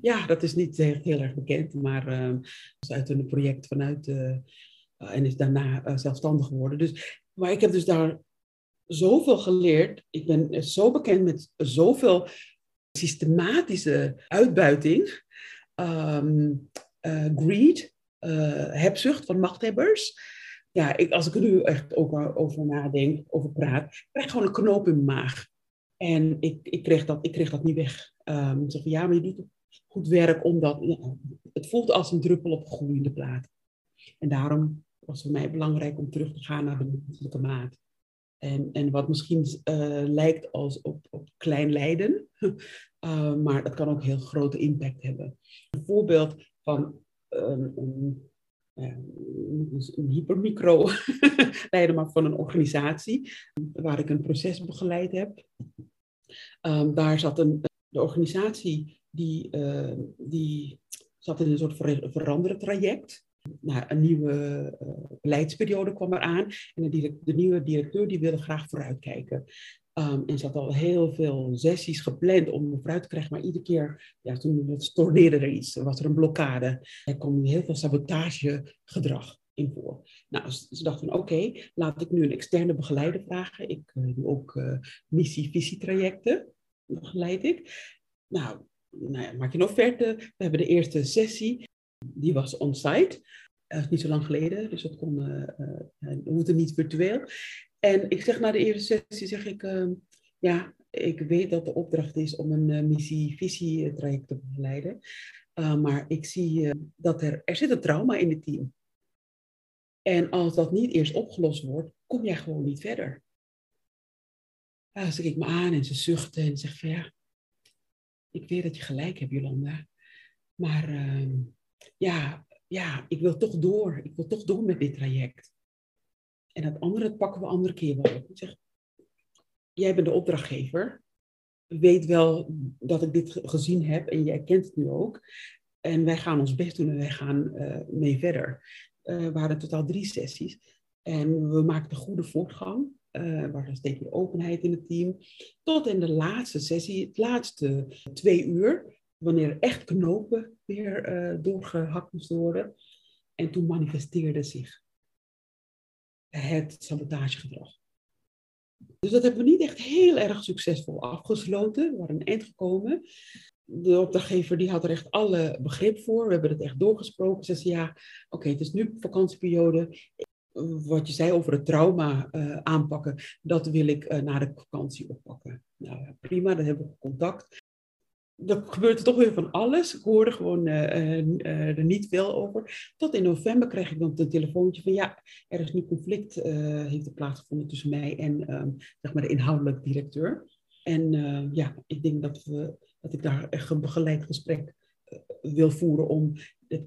Ja, dat is niet heel, heel erg bekend, maar het is uit een project vanuit en is daarna zelfstandig geworden. Dus, maar ik heb dus daar zoveel geleerd. Ik ben zo bekend met zoveel systematische uitbuiting, um, uh, greed, uh, hebzucht van machthebbers. Ja, ik, als ik er nu echt over, over nadenk, over praat, krijg ik gewoon een knoop in mijn maag. En ik, ik, kreeg, dat, ik kreeg dat niet weg. Um, zeg ja, maar je doet goed werk omdat het voelt als een druppel op een groeiende plaat. En daarom was het voor mij belangrijk om terug te gaan naar de menselijke maat. En, en wat misschien uh, lijkt als op, op klein lijden, uh, maar dat kan ook heel grote impact hebben. Een voorbeeld van um, een, hypermicro lijden, maar van een organisatie waar ik een proces begeleid heb. Um, daar zat een, de organisatie die, uh, die zat in een soort ver, veranderen traject nou, een nieuwe uh, beleidsperiode kwam eraan. En de, de, nieuwe directeur die wilde graag vooruitkijken. Um, en ze had al heel veel sessies gepland om vooruit te krijgen. Maar iedere keer, ja, toen storneerde er iets. Was er een blokkade. Er kwam heel veel sabotagegedrag in voor. Nou, ze dachten van oké, laat ik nu een externe begeleider vragen. Ik uh, doe ook uh, missie-visietrajecten. Begeleid ik. Nou, nou ja, maak je een offerte. We hebben de eerste sessie die was on-site. Uh, niet zo lang geleden, dus dat kon, uh, uh, hoefde niet virtueel. En ik zeg na de eerste sessie, zeg ik, ehm, ja, ik weet dat de opdracht is om een missie-visie-traject te begeleiden. maar ik zie dat er, er zit een trauma in het team. En als dat niet eerst opgelost wordt, kom jij gewoon niet verder. Ja, ze kijkt me aan en ze zuchtte en zegt van ja, ik weet dat je gelijk hebt, Jolanda. Maar ehm, ja, ja, ik wil toch door. Ik wil toch door met dit traject. En dat andere pakken we andere keer wel op. Ik zeg, jij bent de opdrachtgever. Weet wel dat ik dit gezien heb en jij kent het nu ook. En wij gaan ons best doen en wij gaan uh, mee verder. Uh, we hadden totaal drie sessies. En we maakten goede voortgang. Uh, er was steeds openheid in het team. Tot in de laatste sessie, het laatste twee uur, wanneer echt knopen weer uh, doorgehakt moesten worden. En toen manifesteerde zich het sabotagegedrag. Dus dat hebben we niet echt heel erg succesvol afgesloten. We waren een eind gekomen. De opdrachtgever die had er echt alle begrip voor. We hebben het echt doorgesproken. Ze zei ja, oké, het is nu vakantieperiode. Wat je zei over het trauma uh, aanpakken, dat wil ik uh, na de vakantie oppakken. Nou prima, dan hebben we contact er gebeurde toch weer van alles. Ik hoorde gewoon uh, uh, er niet veel over. Tot in november kreeg ik dan een telefoontje van ja, er is nu conflict heeft er plaatsgevonden tussen mij en um, zeg maar de inhoudelijk directeur. En ja, ik denk dat, we, dat ik daar een begeleid gesprek wil voeren om het,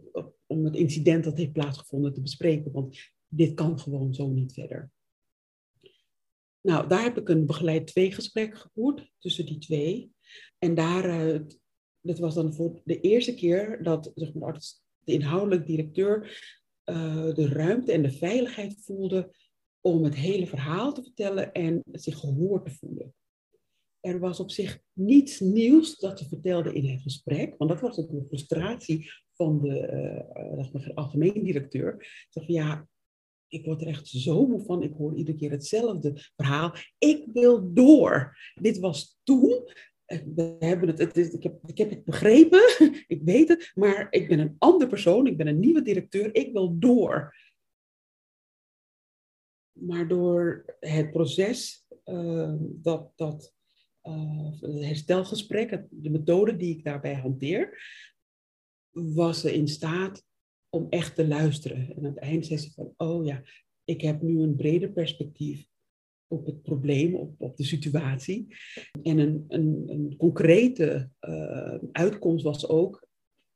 om het incident dat heeft plaatsgevonden te bespreken. Want dit kan gewoon zo niet verder. Nou, daar heb ik een begeleid tweegesprek gevoerd tussen die twee. En daar, uh, dat was dan voor de eerste keer dat zeg maar, de inhoudelijk directeur uh, de ruimte en de veiligheid voelde om het hele verhaal te vertellen en zich gehoord te voelen. Er was op zich niets nieuws dat ze vertelde in het gesprek, want dat was ook de frustratie van de uh, algemeen directeur. Ze van ja, ik word er echt zo moe van. Ik hoor iedere keer hetzelfde verhaal. Ik wil door. Dit was toen. We hebben het, het is, ik, heb, ik heb het begrepen, ik weet het, maar ik ben een ander persoon, ik ben een nieuwe directeur, ik wil door. Maar door het proces, uh, dat, dat uh, het herstelgesprek, de methode die ik daarbij hanteer, was ze in staat om echt te luisteren. En aan het eind zei ze van, oh ja, ik heb nu een breder perspectief op het probleem, op, op de situatie. En een, een, een concrete uh, uitkomst was ook,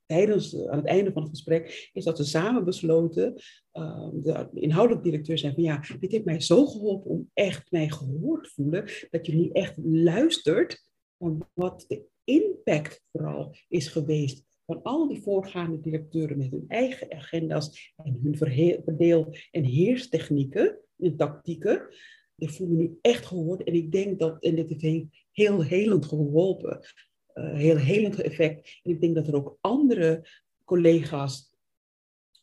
tijdens, aan het einde van het gesprek, is dat ze samen besloten, uh, de inhoudelijk directeur zei van ja, dit heeft mij zo geholpen om echt mij gehoord te voelen, dat nu echt luistert naar wat de impact vooral is geweest van al die voorgaande directeuren met hun eigen agenda's en hun verdeel- en heerstechnieken en tactieken. Die voelen nu echt gehoord en ik denk dat, en dit heeft heel helend geholpen, uh, heel helend effect. En ik denk dat er ook andere collega's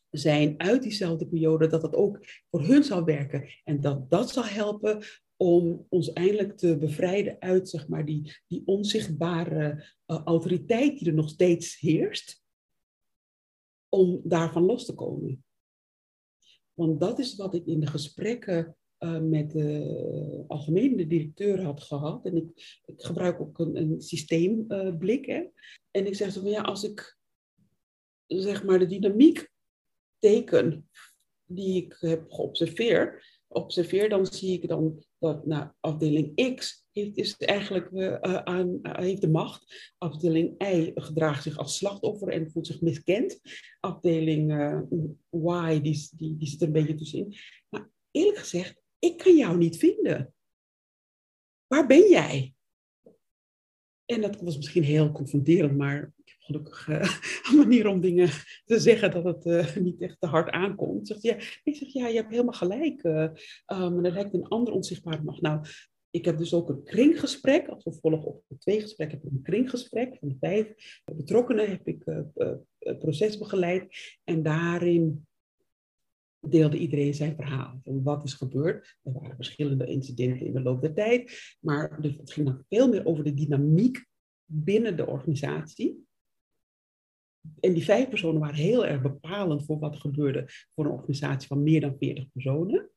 zijn uit diezelfde periode, dat dat ook voor hun zal werken. En dat dat zal helpen om ons eindelijk te bevrijden uit zeg maar, die, die onzichtbare uh, autoriteit die er nog steeds heerst, om daarvan los te komen. Want dat is wat ik in de gesprekken uh, met de algemene directeur had gehad. En ik, ik gebruik ook een, een systeemblik. En ik zeg zo van ja, als ik zeg maar de dynamiek teken die ik heb geobserveerd, observeer, dan zie ik dan dat nou, afdeling X heeft, is eigenlijk, uh, aan, uh, heeft de macht. Afdeling Y gedraagt zich als slachtoffer en voelt zich miskend. Afdeling Y, die, die, die zit er een beetje tussenin. Maar eerlijk gezegd, ik kan jou niet vinden. Waar ben jij? En dat was misschien heel confronterend, maar gelukkig uh, een manier om dingen te zeggen dat het uh, niet echt te hard aankomt. Zegt, ja, ik zeg, ja, je hebt helemaal gelijk. Uh, um, er lijkt een ander onzichtbare macht. Nou, ik heb dus ook een kringgesprek. Als vervolg op het twee gesprek heb ik een kringgesprek. Van vijf betrokkenen heb ik het proces begeleid. En daarin deelde iedereen zijn verhaal. Van wat is gebeurd. Er waren verschillende incidenten in de loop der tijd. Maar het ging nog veel meer over de dynamiek binnen de organisatie en die vijf personen waren heel erg bepalend voor wat er gebeurde voor een organisatie van meer dan 40 personen.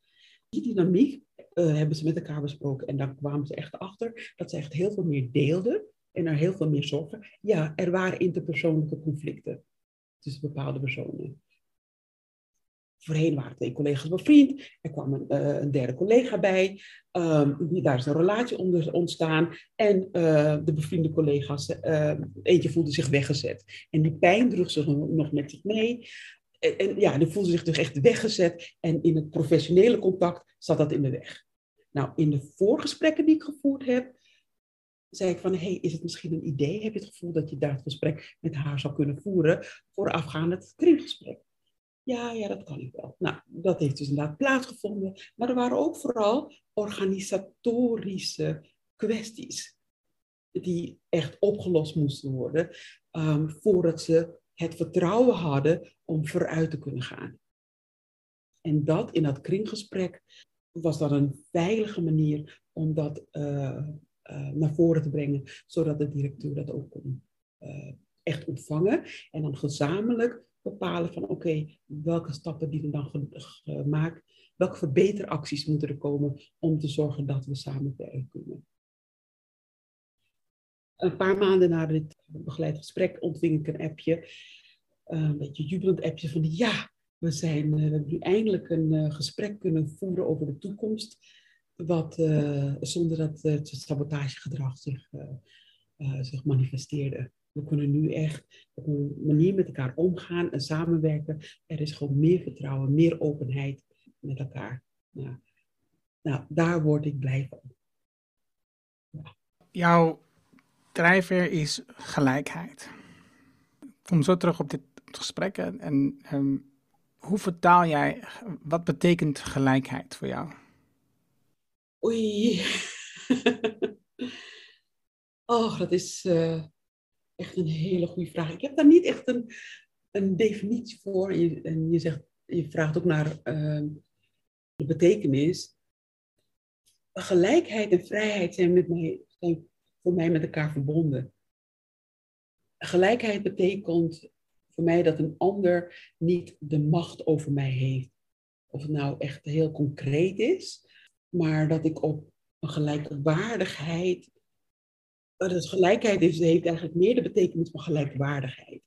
Die dynamiek uh, hebben ze met elkaar besproken en daar kwamen ze echt achter dat ze echt heel veel meer deelden en er heel veel meer zorgen. Ja, er waren interpersoonlijke conflicten tussen bepaalde personen. Voorheen waren twee collega's bevriend. Er kwam een, een derde collega bij. Um, daar is een relatie onder ontstaan. En uh, de bevriende collega's, uh, eentje voelde zich weggezet. En die pijn droeg ze nog met zich mee. En, en ja, die voelde zich dus echt weggezet. En in het professionele contact zat dat in de weg. Nou, in de voorgesprekken die ik gevoerd heb, zei ik van, hey, is het misschien een idee? Heb je het gevoel dat je daar het gesprek met haar zou kunnen voeren voorafgaand het kringgesprek? Ja, ja, dat kan ik wel. Nou, dat heeft dus inderdaad plaatsgevonden. Maar er waren ook vooral organisatorische kwesties die echt opgelost moesten worden um, voordat ze het vertrouwen hadden om vooruit te kunnen gaan. En dat in dat kringgesprek was dan een veilige manier om dat uh, uh, naar voren te brengen, zodat de directeur dat ook kon uh, echt ontvangen en dan gezamenlijk bepalen van oké, welke stappen die we dan gemaakt, welke verbeteracties moeten er komen om te zorgen dat we samen verder kunnen. Een paar maanden na dit begeleid gesprek ontving ik een appje, een beetje jubelend appje van ja, we, zijn, we hebben nu eindelijk een uh, gesprek kunnen voeren over de toekomst, wat, zonder dat het sabotagegedrag zich, zich manifesteerde. We kunnen nu echt op een manier met elkaar omgaan en samenwerken. Er is gewoon meer vertrouwen, meer openheid met elkaar. Nou, Nou, daar word ik blij van. Jouw drijfveer is gelijkheid. Ik kom zo terug op dit gesprek. En ehm, hoe vertaal jij, wat betekent gelijkheid voor jou? Oei. oh, dat is uh, echt een hele goede vraag. Ik heb daar niet echt een, een definitie voor. En je, en je, zegt, je vraagt ook naar uh, de betekenis. Gelijkheid en vrijheid zijn, met mij, zijn voor mij met elkaar verbonden. Gelijkheid betekent voor mij dat een ander niet de macht over mij heeft. Of het nou echt heel concreet is, maar dat ik op een gelijkwaardigheid. Dat gelijkheid heeft eigenlijk meer de betekenis van gelijkwaardigheid.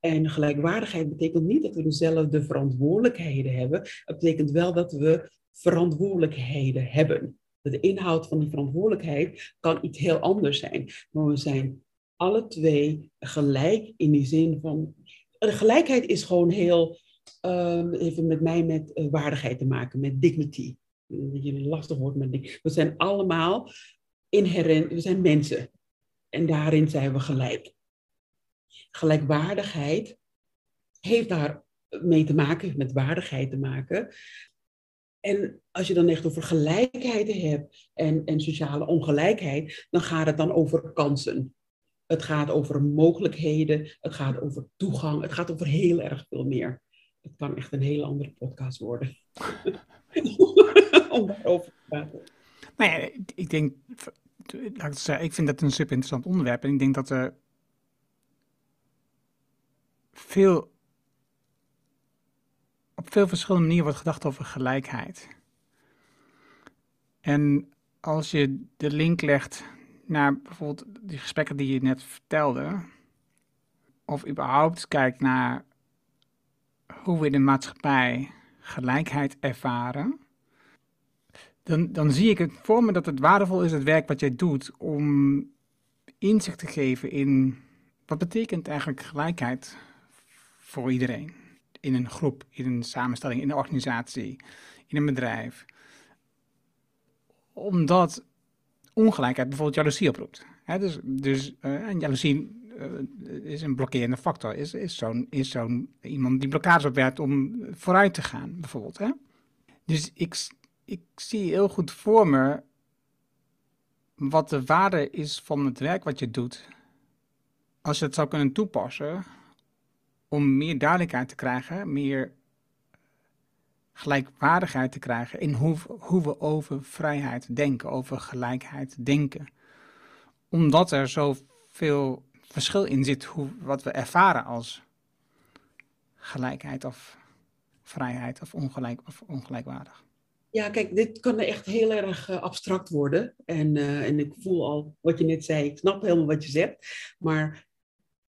En gelijkwaardigheid betekent niet dat we dezelfde verantwoordelijkheden hebben. Het betekent wel dat we verantwoordelijkheden hebben. De inhoud van die verantwoordelijkheid kan iets heel anders zijn. Maar we zijn alle twee gelijk in die zin van. De gelijkheid is gewoon heel. Even met mij met uh, waardigheid te maken, met dignity. Dat je lastig woord met die. We zijn allemaal inherent, we zijn mensen. En daarin zijn we gelijk. Gelijkwaardigheid heeft daar mee te maken, met waardigheid te maken. En als je dan echt over gelijkheid hebt en, en sociale ongelijkheid, dan gaat het dan over kansen. Het gaat over mogelijkheden, het gaat over toegang, het gaat over heel erg veel meer. Het kan echt een hele andere podcast worden. Om daarover te praten. Nou ja, ik denk, ik, ik vind dat een super interessant onderwerp. En ik denk dat er veel, op veel verschillende manieren wordt gedacht over gelijkheid. En als je de link legt naar bijvoorbeeld die gesprekken die je net vertelde, of überhaupt kijkt naar hoe we in de maatschappij gelijkheid ervaren, dan, dan zie ik het voor me dat het waardevol is, het werk wat jij doet, om inzicht te geven in wat betekent eigenlijk gelijkheid voor iedereen. In een groep, in een samenstelling, in een organisatie, in een bedrijf. Omdat ongelijkheid bijvoorbeeld jaloezie oproept. dus dus uh, en jaloezie uh, is een blokkerende factor. Is, is zo'n is zo'n iemand die blokkades opwerpt om vooruit te gaan, bijvoorbeeld. Hè? Dus ik, ik zie heel goed voor me wat de waarde is van het werk wat je doet. Als je het zou kunnen toepassen om meer duidelijkheid te krijgen, meer gelijkwaardigheid te krijgen in hoe, hoe we over vrijheid denken, over gelijkheid denken. Omdat er zoveel verschil in zit hoe, wat we ervaren als gelijkheid of vrijheid of, ongelijk, of ongelijkwaardig. Ja, kijk, dit kan echt heel erg uh, abstract worden. En, uh, en ik voel al wat je net zei, ik snap helemaal wat je zegt. Maar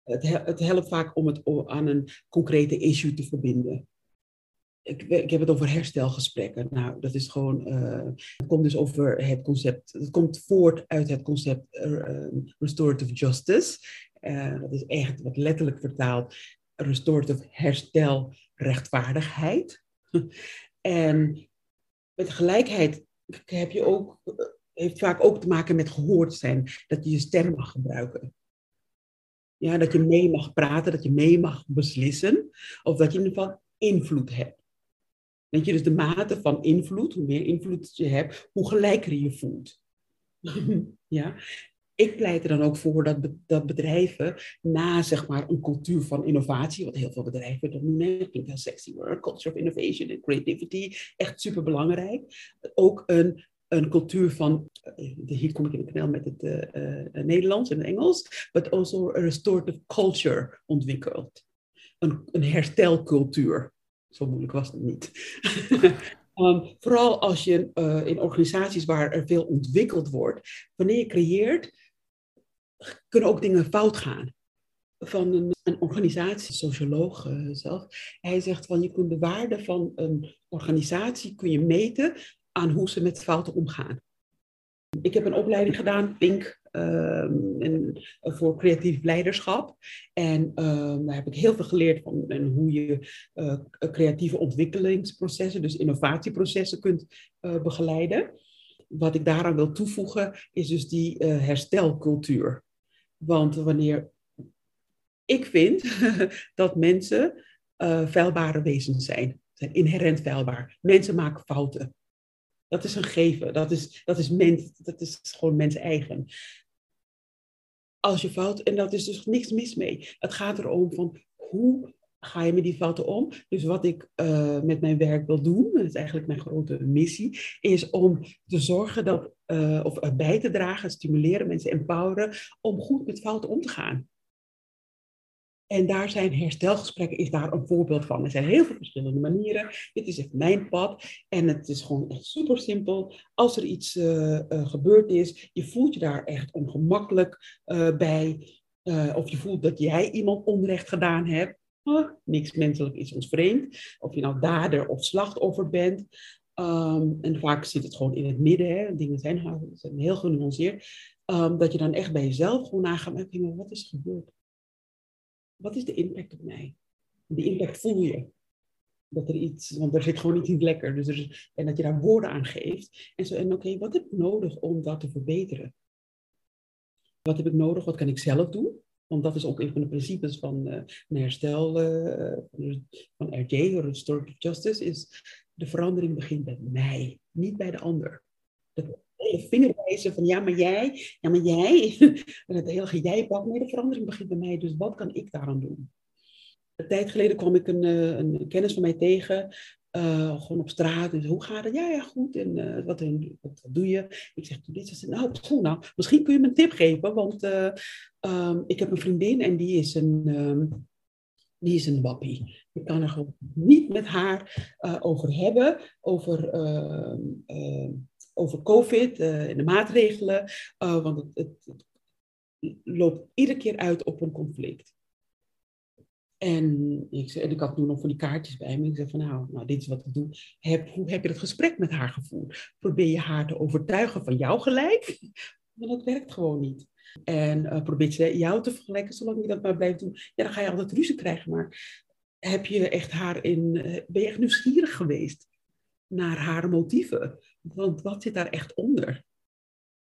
het, het helpt vaak om het aan een concrete issue te verbinden. Ik, ik, heb het over herstelgesprekken. Nou, dat is gewoon. Uh, het komt dus over het concept. Het komt voort uit het concept restorative justice. Dat is echt wat letterlijk vertaald restorative herstel, rechtvaardigheid. en met gelijkheid heb je ook, heeft vaak ook te maken met gehoord zijn. Dat je je stem mag gebruiken. Ja, dat je mee mag praten, dat je mee mag beslissen. Of dat je in ieder geval invloed hebt. Weet je, dus de mate van invloed, hoe meer invloed je hebt, hoe gelijker je voelt. ja. Ik pleit er dan ook voor dat, dat bedrijven na zeg maar, een cultuur van innovatie, wat heel veel bedrijven dat noemen, klinkt heel sexy word, culture of innovation en creativity, echt super belangrijk. Ook een een cultuur van, eh, hier kom ik in de knel met het uh, uh, Nederlands en het Engels, but also a restorative culture ontwikkeld. Een, een herstelcultuur. Zo moeilijk was het niet. um, vooral als je in organisaties waar er veel ontwikkeld wordt, wanneer je creëert, kunnen ook dingen fout gaan. Van een, een organisatie, socioloog uh, zelf, hij zegt van je kunt de waarde van een organisatie kun je meten aan hoe ze met fouten omgaan. Ik heb een opleiding gedaan, Pink, ehm, en voor creatief leiderschap. En ehm, daar heb ik heel veel geleerd van en hoe je uh, creatieve ontwikkelingsprocessen, dus innovatieprocessen kunt begeleiden. Wat ik daaraan wil toevoegen is dus die herstelcultuur. Want wanneer ik vind dat mensen vuilbare wezens zijn, zijn inherent vuilbaar. Mensen maken fouten. Dat is een geven. Dat is, dat is, mens, dat is gewoon mens eigen. Als je fout, en dat is dus niks mis mee. Het gaat erom van hoe ga je met die fouten om? Dus wat ik uh, met mijn werk wil doen, dat is eigenlijk mijn grote missie, is om te zorgen dat, uh, of bij te dragen, stimuleren, mensen empoweren, om goed met fouten om te gaan. En daar zijn herstelgesprekken is daar een voorbeeld van. Er zijn heel veel verschillende manieren. Dit is echt mijn pad. En het is gewoon echt super simpel. Als er iets uh, gebeurd is, je voelt je daar echt ongemakkelijk bij. of je voelt dat jij iemand onrecht gedaan hebt. Niks menselijk is ons vreemd. Of je nou dader of slachtoffer bent. Um, en vaak zit het gewoon in het midden. Hè. Dingen zijn, heel genuanceerd. Um, dat je dan echt bij jezelf gewoon nagaat. Wat is gebeurd? wat is de impact op mij? Die impact voel je. Dat er iets, want er zit gewoon iets niet lekker. Dus er en dat je daar woorden aan geeft. En, en oké, wat heb ik nodig om dat te verbeteren? Wat heb ik nodig? Wat kan ik zelf doen? Want dat is ook een van de principes van een herstel uh, van RJ, Restorative Justice, is de verandering begint bij mij, niet bij de ander. Dat hele vingerwijzen van ja, maar jij, ja, maar jij. Het hele jij pakt, nee, de verandering begint bij mij, dus wat kan ik daaraan doen? Een tijd geleden kwam ik een, eh, een kennis van mij tegen, uh, gewoon op straat. Dus hoe gaat het? Ja, ja, goed. En uh, wat, wat, doe je? Ik zeg, doe dit. Ze nou, goed, nou, misschien kun je me een tip geven, want uh, um, ik heb een vriendin en die is een... Um, die is een wappie. Ik kan er gewoon niet met haar over hebben, over ehm, over COVID en uh, de maatregelen, want het, het, loopt iedere keer uit op een conflict. En ik, en ik had toen nog van die kaartjes bij me. Ik zei van nou, nou dit is wat ik doe. Heb, hoe heb je het gesprek met haar gevoerd? Probeer je haar te overtuigen van jouw gelijk? Maar dat werkt gewoon niet. En uh, probeer je jou te vergelijken, zolang je dat maar blijft doen. Ja, dan ga je altijd ruzie krijgen. Maar heb je echt haar in, uh, ben je echt nieuwsgierig geweest naar haar motieven? Want wat zit daar echt onder?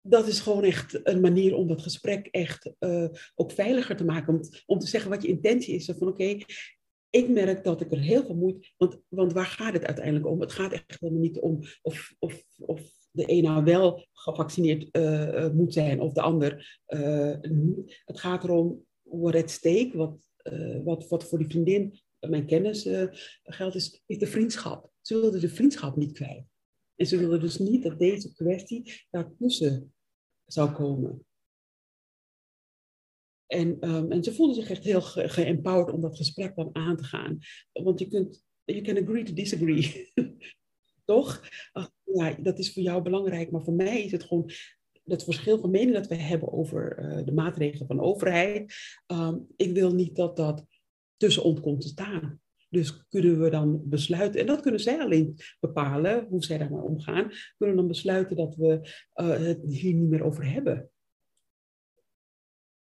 Dat is gewoon echt een manier om dat gesprek echt uh, ook veiliger te maken. Om, om te zeggen wat je intentie is. Van oké, ik merk dat ik er heel veel moeite... Want, want waar gaat het uiteindelijk om? Het gaat echt helemaal niet om of, of, of de een nou wel gevaccineerd uh, moet zijn of de ander niet. Het gaat erom, what at stake, wat, wat, wat voor die vriendin, mijn kennis geldt, is, is de vriendschap. Ze wilde de vriendschap niet kwijt. En ze wilden dus niet dat deze kwestie daartussen zou komen. En, um, en ze voelden zich echt heel geempowered om dat gesprek dan aan te gaan. Want je kunt, you can agree to disagree. Toch? Ja, dat is voor jou belangrijk, maar voor mij is het gewoon het verschil van mening dat we hebben over uh, de maatregelen van de overheid. Um, ik wil niet dat dat tussen ons komt te staan. Dus kunnen we dan besluiten, en dat kunnen zij alleen bepalen, hoe zij daarmee omgaan, kunnen we dan besluiten dat we uh, het hier niet meer over hebben.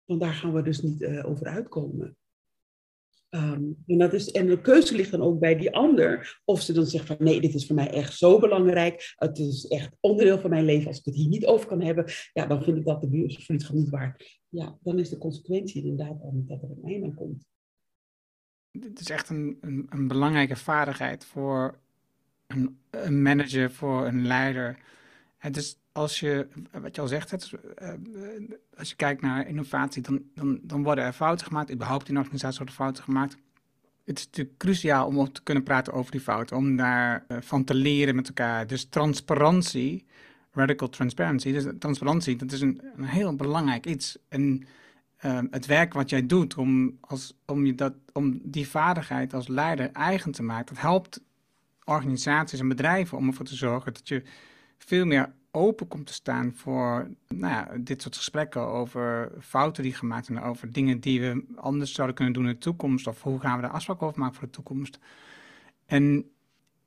Want daar gaan we dus niet uh, over uitkomen. Um, en, dat is, en de keuze ligt dan ook bij die ander. Of ze dan zegt van nee, dit is voor mij echt zo belangrijk. Het is echt onderdeel van mijn leven. Als ik het hier niet over kan hebben, ja, dan vind ik dat de buurvriendschap niet waard. Ja, dan is de consequentie inderdaad dat er een einde aan komt het is echt een, een, een, belangrijke vaardigheid voor een, een, manager, voor een leider. Het is als je, wat je al zegt, het, uh, als je kijkt naar innovatie, dan, dan, dan worden er fouten gemaakt. Überhaupt in organisaties worden fouten gemaakt. Het is natuurlijk cruciaal om te kunnen praten over die fouten, om daarvan van te leren met elkaar. Dus transparantie, radical transparency, dus transparantie, dat is een, een heel belangrijk iets. En Ehm, het werk wat jij doet om, als, om, je dat, om die vaardigheid als leider eigen te maken, dat helpt organisaties en bedrijven om ervoor te zorgen dat je veel meer open komt te staan voor nou ja, dit soort gesprekken over fouten die gemaakt zijn, over dingen die we anders zouden kunnen doen in de toekomst, of hoe gaan we daar afspraken over maken voor de toekomst. En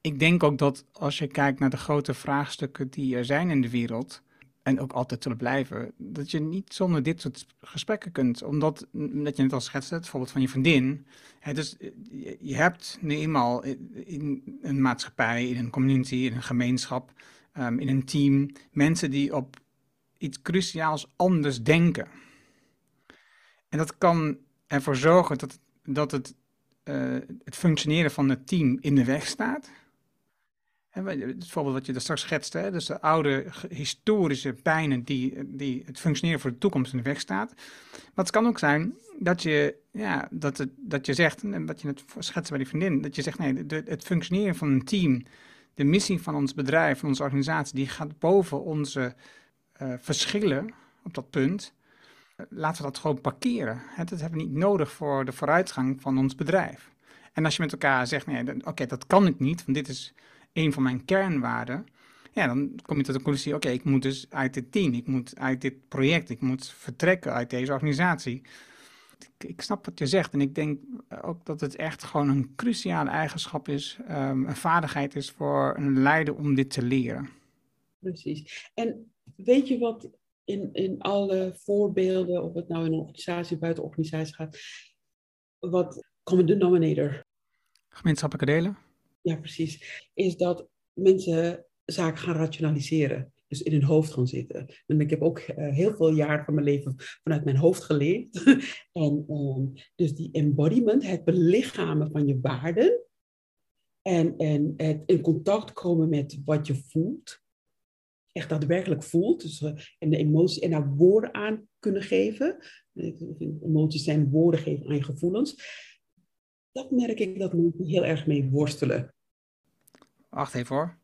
ik denk ook dat als je kijkt naar de grote vraagstukken die er zijn in de wereld, en ook altijd zullen blijven, dat je niet zonder dit soort gesprekken kunt. Omdat, dat je net al schetste, het voorbeeld van je vriendin. Hè, dus je, je hebt nu eenmaal in een maatschappij, in een community, in een gemeenschap, ehm, in een team, mensen die op iets cruciaals anders denken. En dat kan ervoor zorgen dat, dat het, uh, het functioneren van het team in de weg staat. Het voorbeeld wat je daar straks schetste, hè? dus de oude historische pijnen die, die het functioneren voor de toekomst in de weg staat. Maar het kan ook zijn dat je, ja, dat, het, dat je zegt, en wat je net schetste bij die vriendin, dat je zegt, nee, de, het functioneren van een team, de missie van ons bedrijf, van onze organisatie, die gaat boven onze uh, verschillen op dat punt. Laten we dat gewoon parkeren. Hè? Dat hebben we niet nodig voor de vooruitgang van ons bedrijf. En als je met elkaar zegt, nee, oké, dat kan ik niet, want dit is een van mijn kernwaarden, ja, dan kom je tot de conclusie, oké, ik moet dus uit dit team, ik moet uit dit project, ik moet vertrekken uit deze organisatie. Ik, ik snap wat je zegt en ik denk ook dat het echt gewoon een cruciale eigenschap is, um, een vaardigheid is voor een leider om dit te leren. Precies. En weet je wat in, in alle voorbeelden, of het nou in een organisatie buiten organisatie gaat, wat common denominator? Gemeenschappelijke delen? Ja, precies. Is dat mensen zaken gaan rationaliseren. Dus in hun hoofd gaan zitten. En ik heb ook uh, heel veel jaren van mijn leven vanuit mijn hoofd geleerd. en um, dus die embodiment, het belichamen van je waarden. En, en het in contact komen met wat je voelt. Echt daadwerkelijk voelt. Dus, uh, en de emotie en daar woorden aan kunnen geven. Emoties zijn woorden geven aan je gevoelens. Dat merk ik dat mensen heel erg mee worstelen. Wacht even hoor.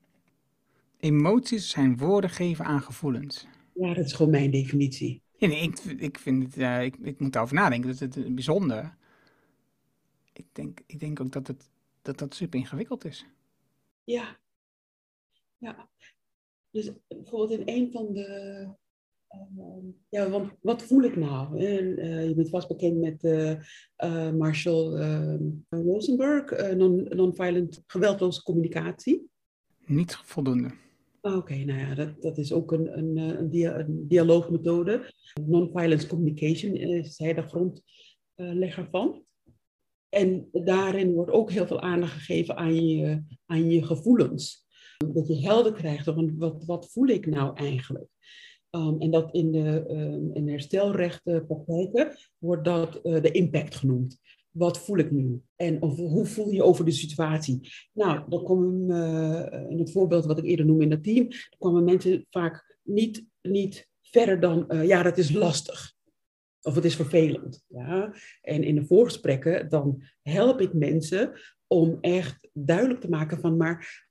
Emoties zijn woorden geven aan gevoelens. Ja, dat is gewoon mijn definitie. Ja, nee, ik, ik vind het, uh, ik, ik moet daarover nadenken. Dat is het bijzonder. Ik denk, ik denk ook dat het dat, dat super ingewikkeld is. Ja. Ja. Dus bijvoorbeeld in een van de. Uh, ja, want wat voel ik nou? En, uh, je bent vast bekend met uh, Marshall Rosenberg, non-violent non geweldloze communicatie. Niet voldoende. Oké, okay, nou ja, dat, dat is ook een, een, een, dia een dialoogmethode. Non-violence communication is hij de grondlegger van. En daarin wordt ook heel veel aandacht gegeven aan je, aan je gevoelens. Dat je helder krijgt van wat, wat voel ik nou eigenlijk? Um, en dat in de, um, in wordt dat uh, de impact genoemd. Wat voel ik nu? En of, hoe voel je over de situatie? Nou, dan komen uh, in het voorbeeld wat ik eerder noemde in dat team, dan komen mensen vaak niet, niet verder dan, uh, ja, dat is lastig. Of het is vervelend. Ja? En in de voorgesprekken, dan help ik mensen om echt duidelijk te maken van, maar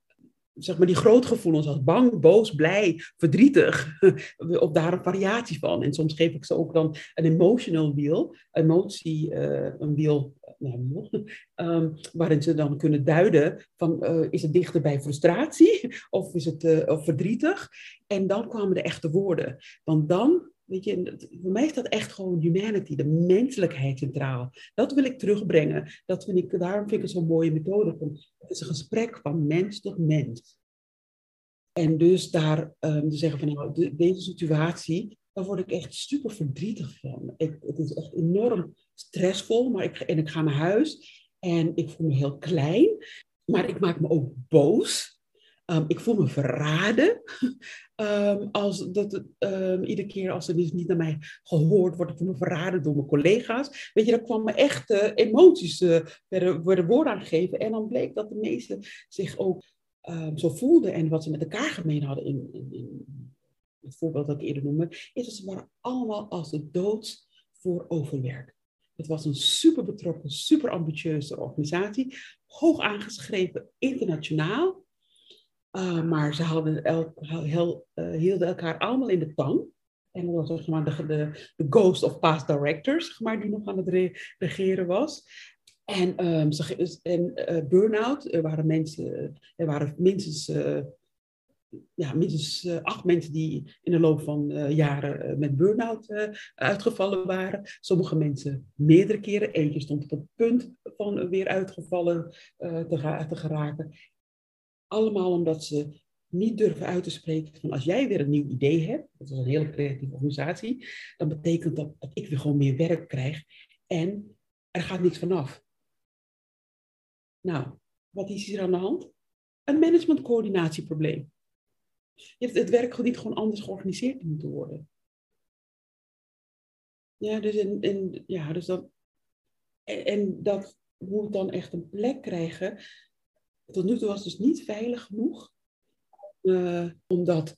zeg maar die grootgevoelens als bang, boos, blij, verdrietig, op daar een variatie van. En soms geef ik ze ook dan een emotional wheel, emotie, uh, een wiel, nou, um, waarin ze dan kunnen duiden van uh, is het dichter bij frustratie of is het of verdrietig? En dan kwamen de echte woorden. Want dan Voor mij is dat echt gewoon humanity, de menselijkheid centraal. Dat wil ik terugbrengen. Dat vind ik, daarom vind ik het zo'n mooie methode. Het is een gesprek van mens tot mens. En dus daar um, te zeggen van nou, de, deze situatie, daar word ik echt super verdrietig van. Ik, het is echt enorm stressvol, maar ik, en ik ga naar huis en ik voel me heel klein, maar ik maak me ook boos. Um, ik voel me verraden. Um, als dat, um, iedere keer als er dus niet naar mij gehoord wordt, ik voel me verraden door mijn collega's. Weet je, daar kwamen echt uh, emoties, uh, werden, woorden aangegeven. En dan bleek dat de meesten zich ook zo voelden. En wat ze met elkaar gemeen hadden, in, in, in het voorbeeld dat ik eerder noemde, is dat ze allemaal als de doods voor overwerk. Het was een super betrokken, super ambitieuze organisatie, hoog aangeschreven internationaal. Uh, maar ze hadden heel, uh, hielden elkaar allemaal in de tang. En dat was maar, de, de, de ghost of past directors, maar, die nog aan het re regeren was. En, um, en uh, burn-out, er waren mensen, er waren minstens, ja, minstens acht mensen die in de loop van jaren met burn-out uitgevallen waren. Sommige mensen meerdere keren. Eentje stond op het punt van weer uitgevallen te, te geraken. Allemaal omdat ze niet durven uit te spreken van als jij weer een nieuw idee hebt, dat is een hele creatieve organisatie, dan betekent dat dat ik weer gewoon meer werk krijg en er gaat niks vanaf. Nou, wat is hier aan de hand? Een managementcoördinatieprobleem. Het werk niet gewoon anders georganiseerd moeten worden. Ja, dus, en, ja, dus dat, en, en dat moet dan echt een plek krijgen. Tot nu toe was het dus niet veilig genoeg uh, om, dat,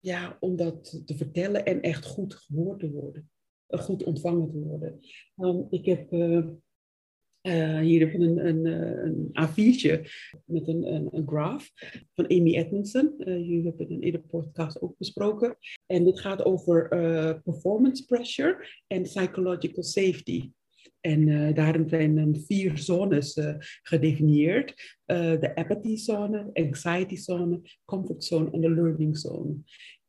ja, om dat te vertellen en echt goed gehoord te worden. Uh, goed ontvangen te worden. Ik heb uh, hier een, een, een A4'tje met een, een, graph van Amy Edmondson. jullie hebben het in de podcast ook besproken. En dit gaat over performance pressure en psychological safety. En uh, daarin zijn vier zones uh, gedefinieerd. Uh, de apathy zone, anxiety zone, comfort zone en de learning zone.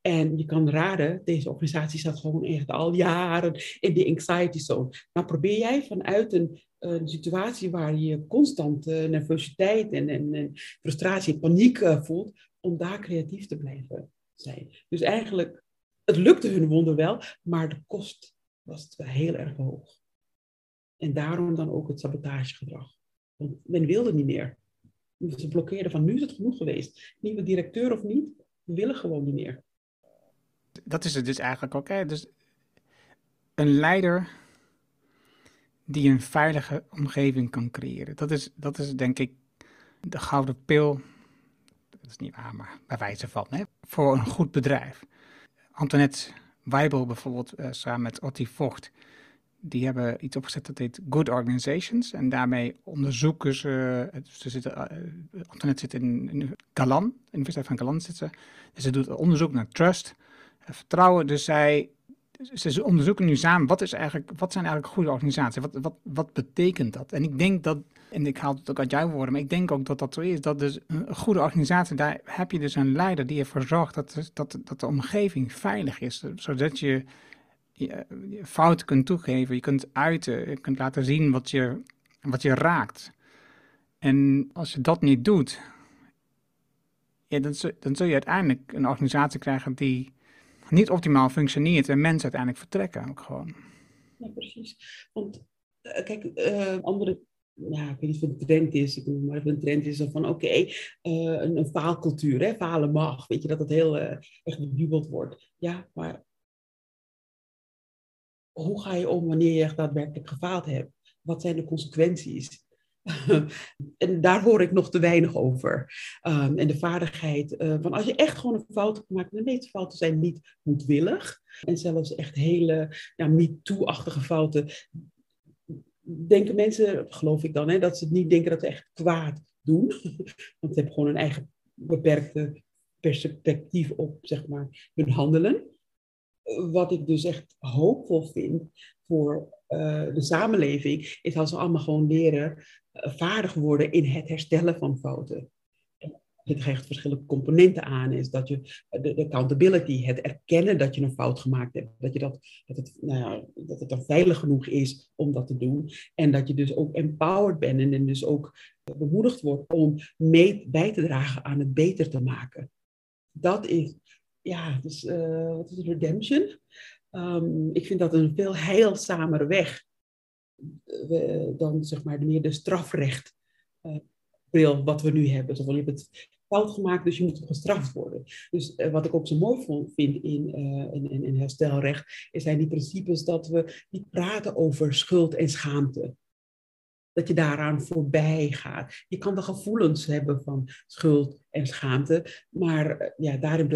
En je kan raden, deze organisatie staat gewoon echt al jaren in de anxiety zone. Nou probeer jij vanuit een, situatie waar je constant nervositeit en, en, en, frustratie en paniek voelt, om daar creatief te blijven zijn. Dus eigenlijk, het lukte hun wonder wel, maar de kost was heel erg hoog. En daarom dan ook het sabotagegedrag. Want men wilde niet meer. Ze blokkeerden van nu is het genoeg geweest. Nieuwe directeur of niet, we willen gewoon niet meer. Dat is het dus eigenlijk ook. Dus een leider die een veilige omgeving kan creëren. Dat is, dat is denk ik de gouden pil. Dat is niet waar, maar bij wijze van. Hè? Voor een goed bedrijf. Antoinette Weibel bijvoorbeeld, uh, samen met Otti Vocht die hebben iets opgezet dat heet Good Organizations. En daarmee onderzoeken ze. Ze zitten, Antoinette zit in, in Galan, Universiteit van Galan zit ze. Dus ze doet onderzoek naar trust, uh, vertrouwen. Dus zij. Ze onderzoeken nu samen wat, is eigenlijk, wat zijn eigenlijk goede organisaties. Wat, wat, wat betekent dat? En ik denk dat, en ik haal het ook uit jouw woorden, maar ik denk ook dat dat zo is. Dat dus een goede organisatie, daar heb je dus een leider die ervoor zorgt dat, dat, dat de omgeving veilig is. Zodat je, fouten kunt toegeven, je kunt uiten, je kunt laten zien wat je, wat je raakt. En als je dat niet doet, dan, dan zul je uiteindelijk een organisatie krijgen die niet optimaal functioneert en mensen uiteindelijk vertrekken ook gewoon. Ja, precies. Want uh, kijk, uh, andere ja, ik weet niet het een trend is, ik noem maar een trend is van oké, uh, een, een, faalcultuur, hè, falen mag, weet je, dat het heel echt bejubeld wordt. Ja, maar hoe ga je om wanneer je echt daadwerkelijk gefaald hebt? Wat zijn de consequenties? en daar hoor ik nog te weinig over. Um, en de vaardigheid uh, van als je echt gewoon een fout hebt gemaakt, de meeste fouten zijn niet moedwillig. En zelfs echt hele ja, MeToo-achtige fouten. Denken mensen, geloof ik dan, hè, dat ze niet denken dat ze echt kwaad doen. Want ze hebben gewoon een eigen beperkte perspectief op zeg maar, hun handelen wat ik dus echt hoopvol vind voor uh, de samenleving, is als we allemaal gewoon leren uh, vaardig worden in het herstellen van fouten. Het krijgt verschillende componenten aan, is dat je de, de, accountability, het erkennen dat je een fout gemaakt hebt, dat, je dat, dat, het, nou ja, dat het dan veilig genoeg is om dat te doen. En dat je dus ook empowered bent en, en dus ook bemoedigd wordt om mee bij te dragen aan het beter te maken. Dat is ja, dus uh, wat is het, redemption? Um, ik vind dat een veel heilzamere weg uh, dan zeg maar meer de strafrecht uh, bril wat we nu hebben. Je hebt het fout gemaakt, dus je moet gestraft worden. Dus wat ik ook zo mooi vind in, in, in, herstelrecht, zijn die principes dat we niet praten over schuld en schaamte dat je daaraan voorbij gaat. Je kan de gevoelens hebben van schuld en schaamte, maar ja, daarin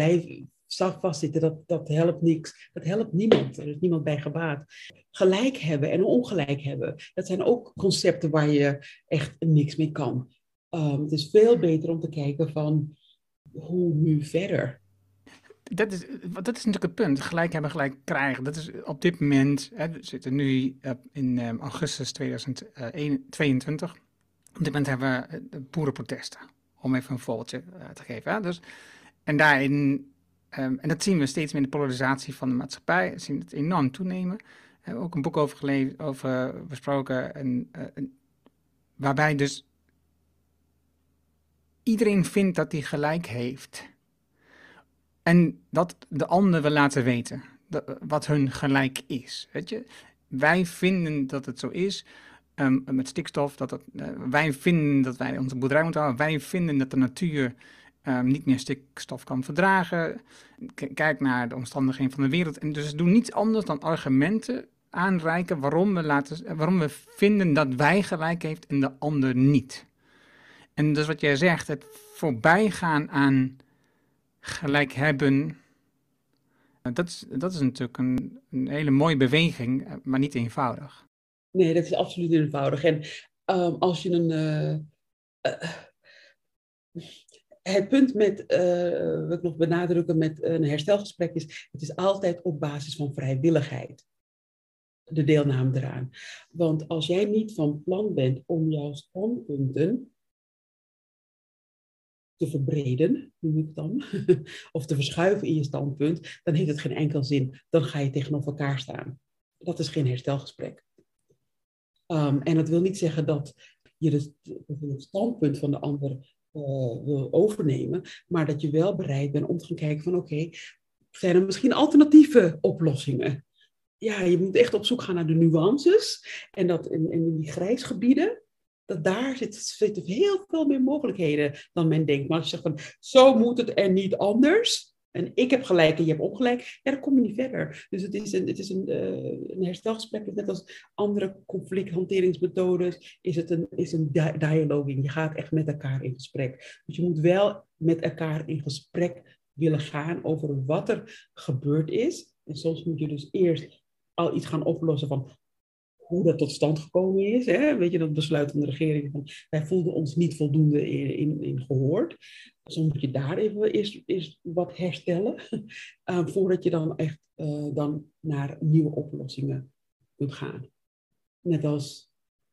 blijven, vastzitten, dat, dat helpt niks. Dat helpt niemand. Er is niemand bij gebaat. Gelijk hebben en ongelijk hebben, dat zijn ook concepten waar je echt niks mee kan. Um, het is veel beter om te kijken van hoe nu verder. Dat is, dat is natuurlijk het punt. Gelijk hebben, gelijk krijgen. Dat is op dit moment, hè, we zitten nu in um, augustus 2022. Op dit moment hebben we uh, boerenprotesten, om even een voorbeeldje uh, te geven. Hè. Dus, en daarin Um, en dat zien we steeds meer in de polarisatie van de maatschappij. We zien het enorm toenemen. We hebben ook een boek over, gelezen, over besproken. En, uh, waarbij dus iedereen vindt dat hij gelijk heeft. En dat de ander wil laten weten wat hun gelijk is. Weet je? Wij vinden dat het zo is. Um, met stikstof, dat uh, wij vinden dat wij onze boerderij moeten houden. Wij vinden dat de natuur um, niet meer stikstof kan verdragen. Kijk naar de omstandigheden van de wereld. En dus doen niets anders dan argumenten aanreiken waarom we, laten, waarom we vinden dat wij gelijk heeft en de ander niet. En dus wat jij zegt, het voorbijgaan aan gelijk hebben, dat is, dat is natuurlijk een, een hele mooie beweging, maar niet eenvoudig. Nee, dat is absoluut eenvoudig. En um, als je een. Uh, het punt met, uh, wat ik nog benadrukken met een herstelgesprek is, het is altijd op basis van vrijwilligheid. De deelname eraan. Want als jij niet van plan bent om jouw standpunten te verbreden, noem ik dan, of te verschuiven in je standpunt, dan heeft het geen enkel zin. Dan ga je tegenover elkaar staan. Dat is geen herstelgesprek. Um, en dat wil niet zeggen dat je het, standpunt van de ander wil overnemen, maar dat je wel bereid bent om te gaan kijken van oké, zijn er misschien alternatieve oplossingen? Ja, je moet echt op zoek gaan naar de nuances en dat in, in die grijsgebieden, dat daar zit, zitten heel veel meer mogelijkheden dan men denkt. Maar als je zegt van zo moet het en niet anders, en ik heb gelijk en je hebt ongelijk, ja, dan kom je niet verder. Dus het is een, het is een, uh, een herstelgesprek, net als andere conflicthanteringsmethodes, is het een, is een di dialogue. Je gaat echt met elkaar in gesprek. Dus je moet wel met elkaar in gesprek willen gaan over wat er gebeurd is. En soms moet je dus eerst al iets gaan oplossen van hoe dat tot stand gekomen is. Hè? Weet je, dat besluit van de regering. Van, wij voelden ons niet voldoende in, in, gehoord. Dus dan moet je daar even eerst, wat herstellen. Uh, voordat je dan echt uh, dan naar nieuwe oplossingen kunt gaan. Net als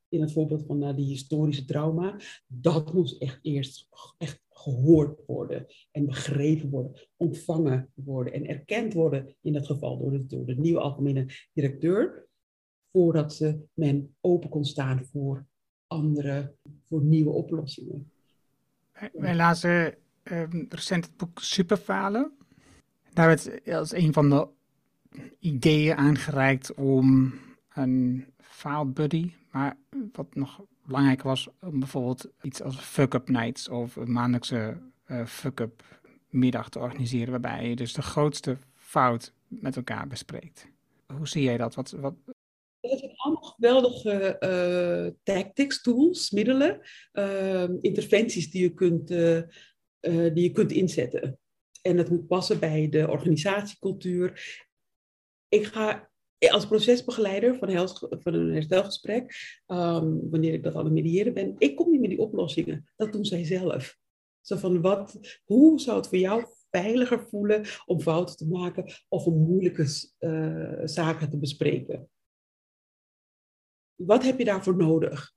in het voorbeeld van uh, die historische trauma. Dat moest echt eerst echt gehoord worden en begrepen worden, ontvangen worden en erkend worden in dat geval door de, door de nieuwe algemene directeur voordat ze men open kon staan voor andere, voor nieuwe oplossingen. Wij lazen um, recent het boek Superfalen. Daar werd als een van de ideeën aangereikt om een faalbuddy, maar wat nog belangrijk was, om bijvoorbeeld iets als fuck-up nights of een maandelijkse uh, fuck-up middag te organiseren, waarbij je dus de grootste fout met elkaar bespreekt. Hoe zie jij dat? Wat, wat, dat zijn allemaal geweldige uh, tactics, tools, middelen, uh, interventies die je, kunt, uh, die je kunt inzetten. En dat moet passen bij de organisatiecultuur. Ik ga als procesbegeleider van, van een herstelgesprek, um, wanneer ik dat aan het mediëren ben, ik kom niet met die oplossingen. Dat doen zij zelf. Zo van wat, hoe zou het voor jou veiliger voelen om fouten te maken of om moeilijke zaken te bespreken? Wat heb je daarvoor nodig?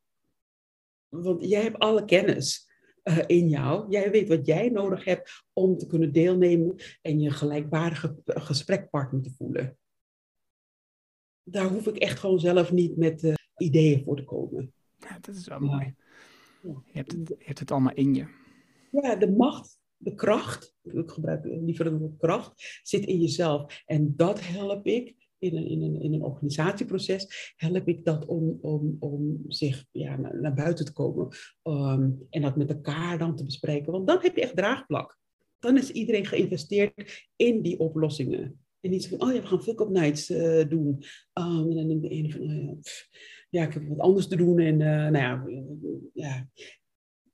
Want jij hebt alle kennis uh, in jou. Jij weet wat jij nodig hebt om te kunnen deelnemen en je gelijkwaardige gesprekpartner te voelen. Daar hoef ik echt gewoon zelf niet met uh, ideeën voor te komen. Ja, dat is wel mooi. Je hebt, het, je hebt het allemaal in je. Ja, de macht, de kracht, ik gebruik liever het woord kracht, zit in jezelf. En dat help ik in een, in een, in een organisatieproces help ik dat om, om, om zich ja, naar, buiten te komen. Um, en dat met elkaar dan te bespreken. Want dan heb je echt draagplak. Dan is iedereen geïnvesteerd in die oplossingen. En niet van, oh ja, we gaan fuck-up nights uh, doen. Um, en dan denk de ene van, oh ja, ik heb wat anders te doen. En uh, nou ja, ja,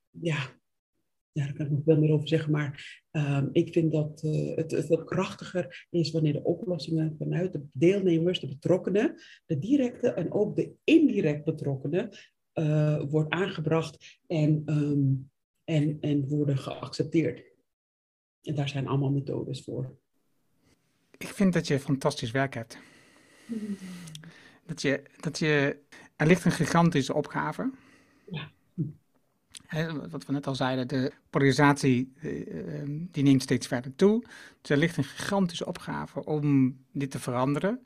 ja, ja, daar kan ik nog wel meer over zeggen, maar um, ik vind dat uh, het, het veel krachtiger is wanneer de oplossingen vanuit de deelnemers, de betrokkenen, de directe en ook de indirect betrokkenen, uh, wordt aangebracht en, um, en, en worden geaccepteerd. En daar zijn allemaal methodes voor. Ik vind dat je fantastisch werk hebt. Dat je, dat je, er ligt een gigantische opgave. Ja wat we net al zeiden, de polarisatie uh, die neemt steeds verder toe. Dus er ligt een gigantische opgave om dit te veranderen.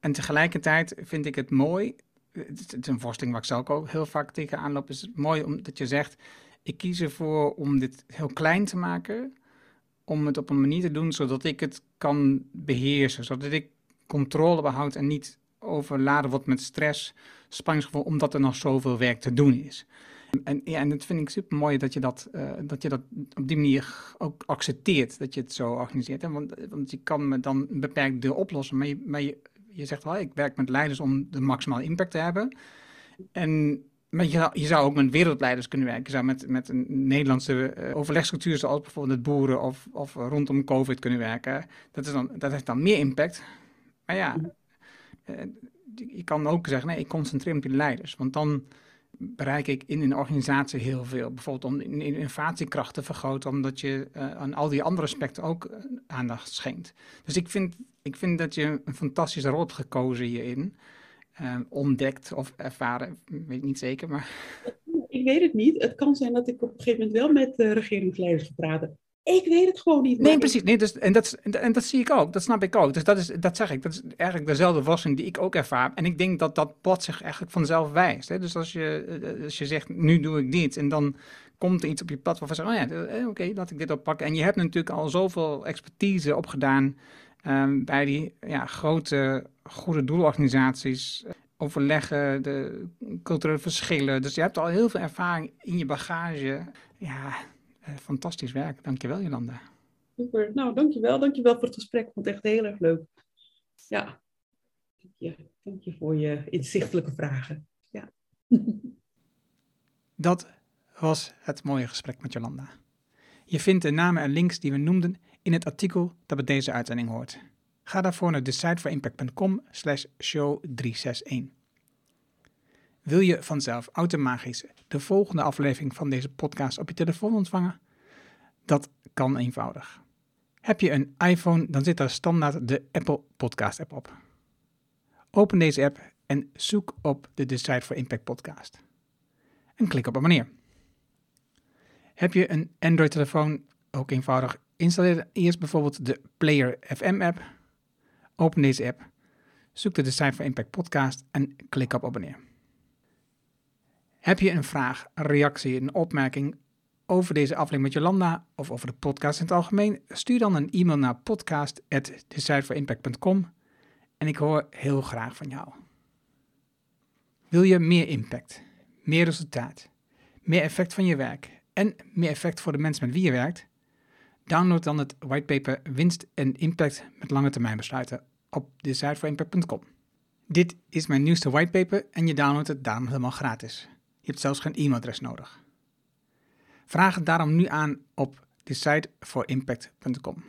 En tegelijkertijd vind ik het mooi, het is een voorstelling waar ik zelf ook heel vaak tegenaan loop, is het mooi omdat je zegt, ik kies ervoor om dit heel klein te maken, om het op een manier te doen zodat ik het kan beheersen. Zodat ik controle behoud en niet overladen wordt met stress, spanningsgevoel, omdat er nog zoveel werk te doen is. En, ja, en dat vind ik super mooi dat je dat, uh, dat je dat op die manier ook accepteert, dat je het zo organiseert. Hè? Want, want je kan me dan beperkt deel oplossen, maar je, je, je zegt wel, ik werk met leiders om de maximale impact te hebben. En maar je zou, je zou ook met wereldleiders kunnen werken. Je zou met, met een Nederlandse uh, overlegstructuur, zoals bijvoorbeeld het boeren of, of rondom COVID kunnen werken. Dat, is dan, dat heeft dan meer impact. Maar ja, je kan ook zeggen, nee, ik concentreer me op die leiders. Want dan bereik ik in een organisatie heel veel. Bijvoorbeeld om in innovatiekracht te vergroten, omdat je uh, aan al die andere aspecten ook aandacht schenkt. Dus ik vind, ik vind dat je een fantastische rol hebt gekozen hierin uh, ontdekt of ervaren. Weet niet zeker, maar... Ik weet het niet. Het kan zijn dat ik op een gegeven moment wel met de regeringsleiders ga praten. Ik weet het gewoon niet. Nee, precies. Nee, dus, en, dat, en dat zie ik ook. Dat snap ik ook. Dus dat, is, dat zeg ik. Dat is eigenlijk dezelfde wassing die ik ook ervaar. En ik denk dat dat pad zich eigenlijk vanzelf wijst. Hè? Dus als je, eh, als je zegt, nu doe ik dit. En dan komt er iets op je pad waarvan je zegt, oh ja, eh, oké, laat ik dit oppakken. En je hebt natuurlijk al zoveel expertise opgedaan um, bij die ja, grote goede doelorganisaties overleggen, de culturele verschillen. Dus je hebt al heel veel ervaring in je bagage. Ja, eh, fantastisch werk. Dankjewel Jolanda. Super. Nou, dankjewel. Dankjewel voor het gesprek. Ik vond het echt heel erg leuk. Ja. Dank je, dank je voor je inzichtelijke vragen. Ja. Dat was het mooie gesprek met Jolanda. Je vindt de namen en links die we noemden in het artikel dat bij deze uitzending hoort. Ga daarvoor naar decideforimpact.com slash show 361. Wil je vanzelf automatisch de volgende aflevering van deze podcast op je telefoon ontvangen? Dat kan eenvoudig. Heb je een iPhone, dan zit daar standaard de Apple Podcast app op. Open deze app en zoek op de Decide for Impact podcast. En klik op abonneer. Heb je een Android-telefoon, ook eenvoudig. Installeer eerst bijvoorbeeld de Player FM app. Open deze app, zoek de Decide for Impact podcast en klik op abonneer. Heb je een vraag, reactie, een opmerking over deze aflevering met Jolanda of over de podcast in het algemeen? Stuur dan een e-mail naar podcast.decideforimpact.com en ik hoor heel graag van jou. Wil je meer impact, meer resultaat, meer effect van je werk en meer effect voor de mensen met wie je werkt? Download dan het whitepaper Winst en Impact met lange termijn besluiten op decideforimpact.com. Dit is mijn nieuwste whitepaper en je downloadt het daarom helemaal gratis. Je hebt zelfs geen e-mailadres nodig. Vraag het daarom nu aan op decideforimpact.com.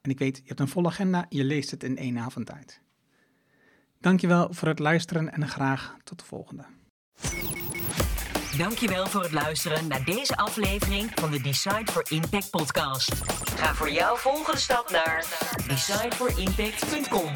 En ik weet, je hebt een volle agenda, je leest het in één avond tijd. Dankjewel voor het luisteren en graag tot de volgende. Dankjewel voor het luisteren naar deze aflevering van de Decide for Impact podcast. Ga voor jouw volgende stap naar decideforimpact.com.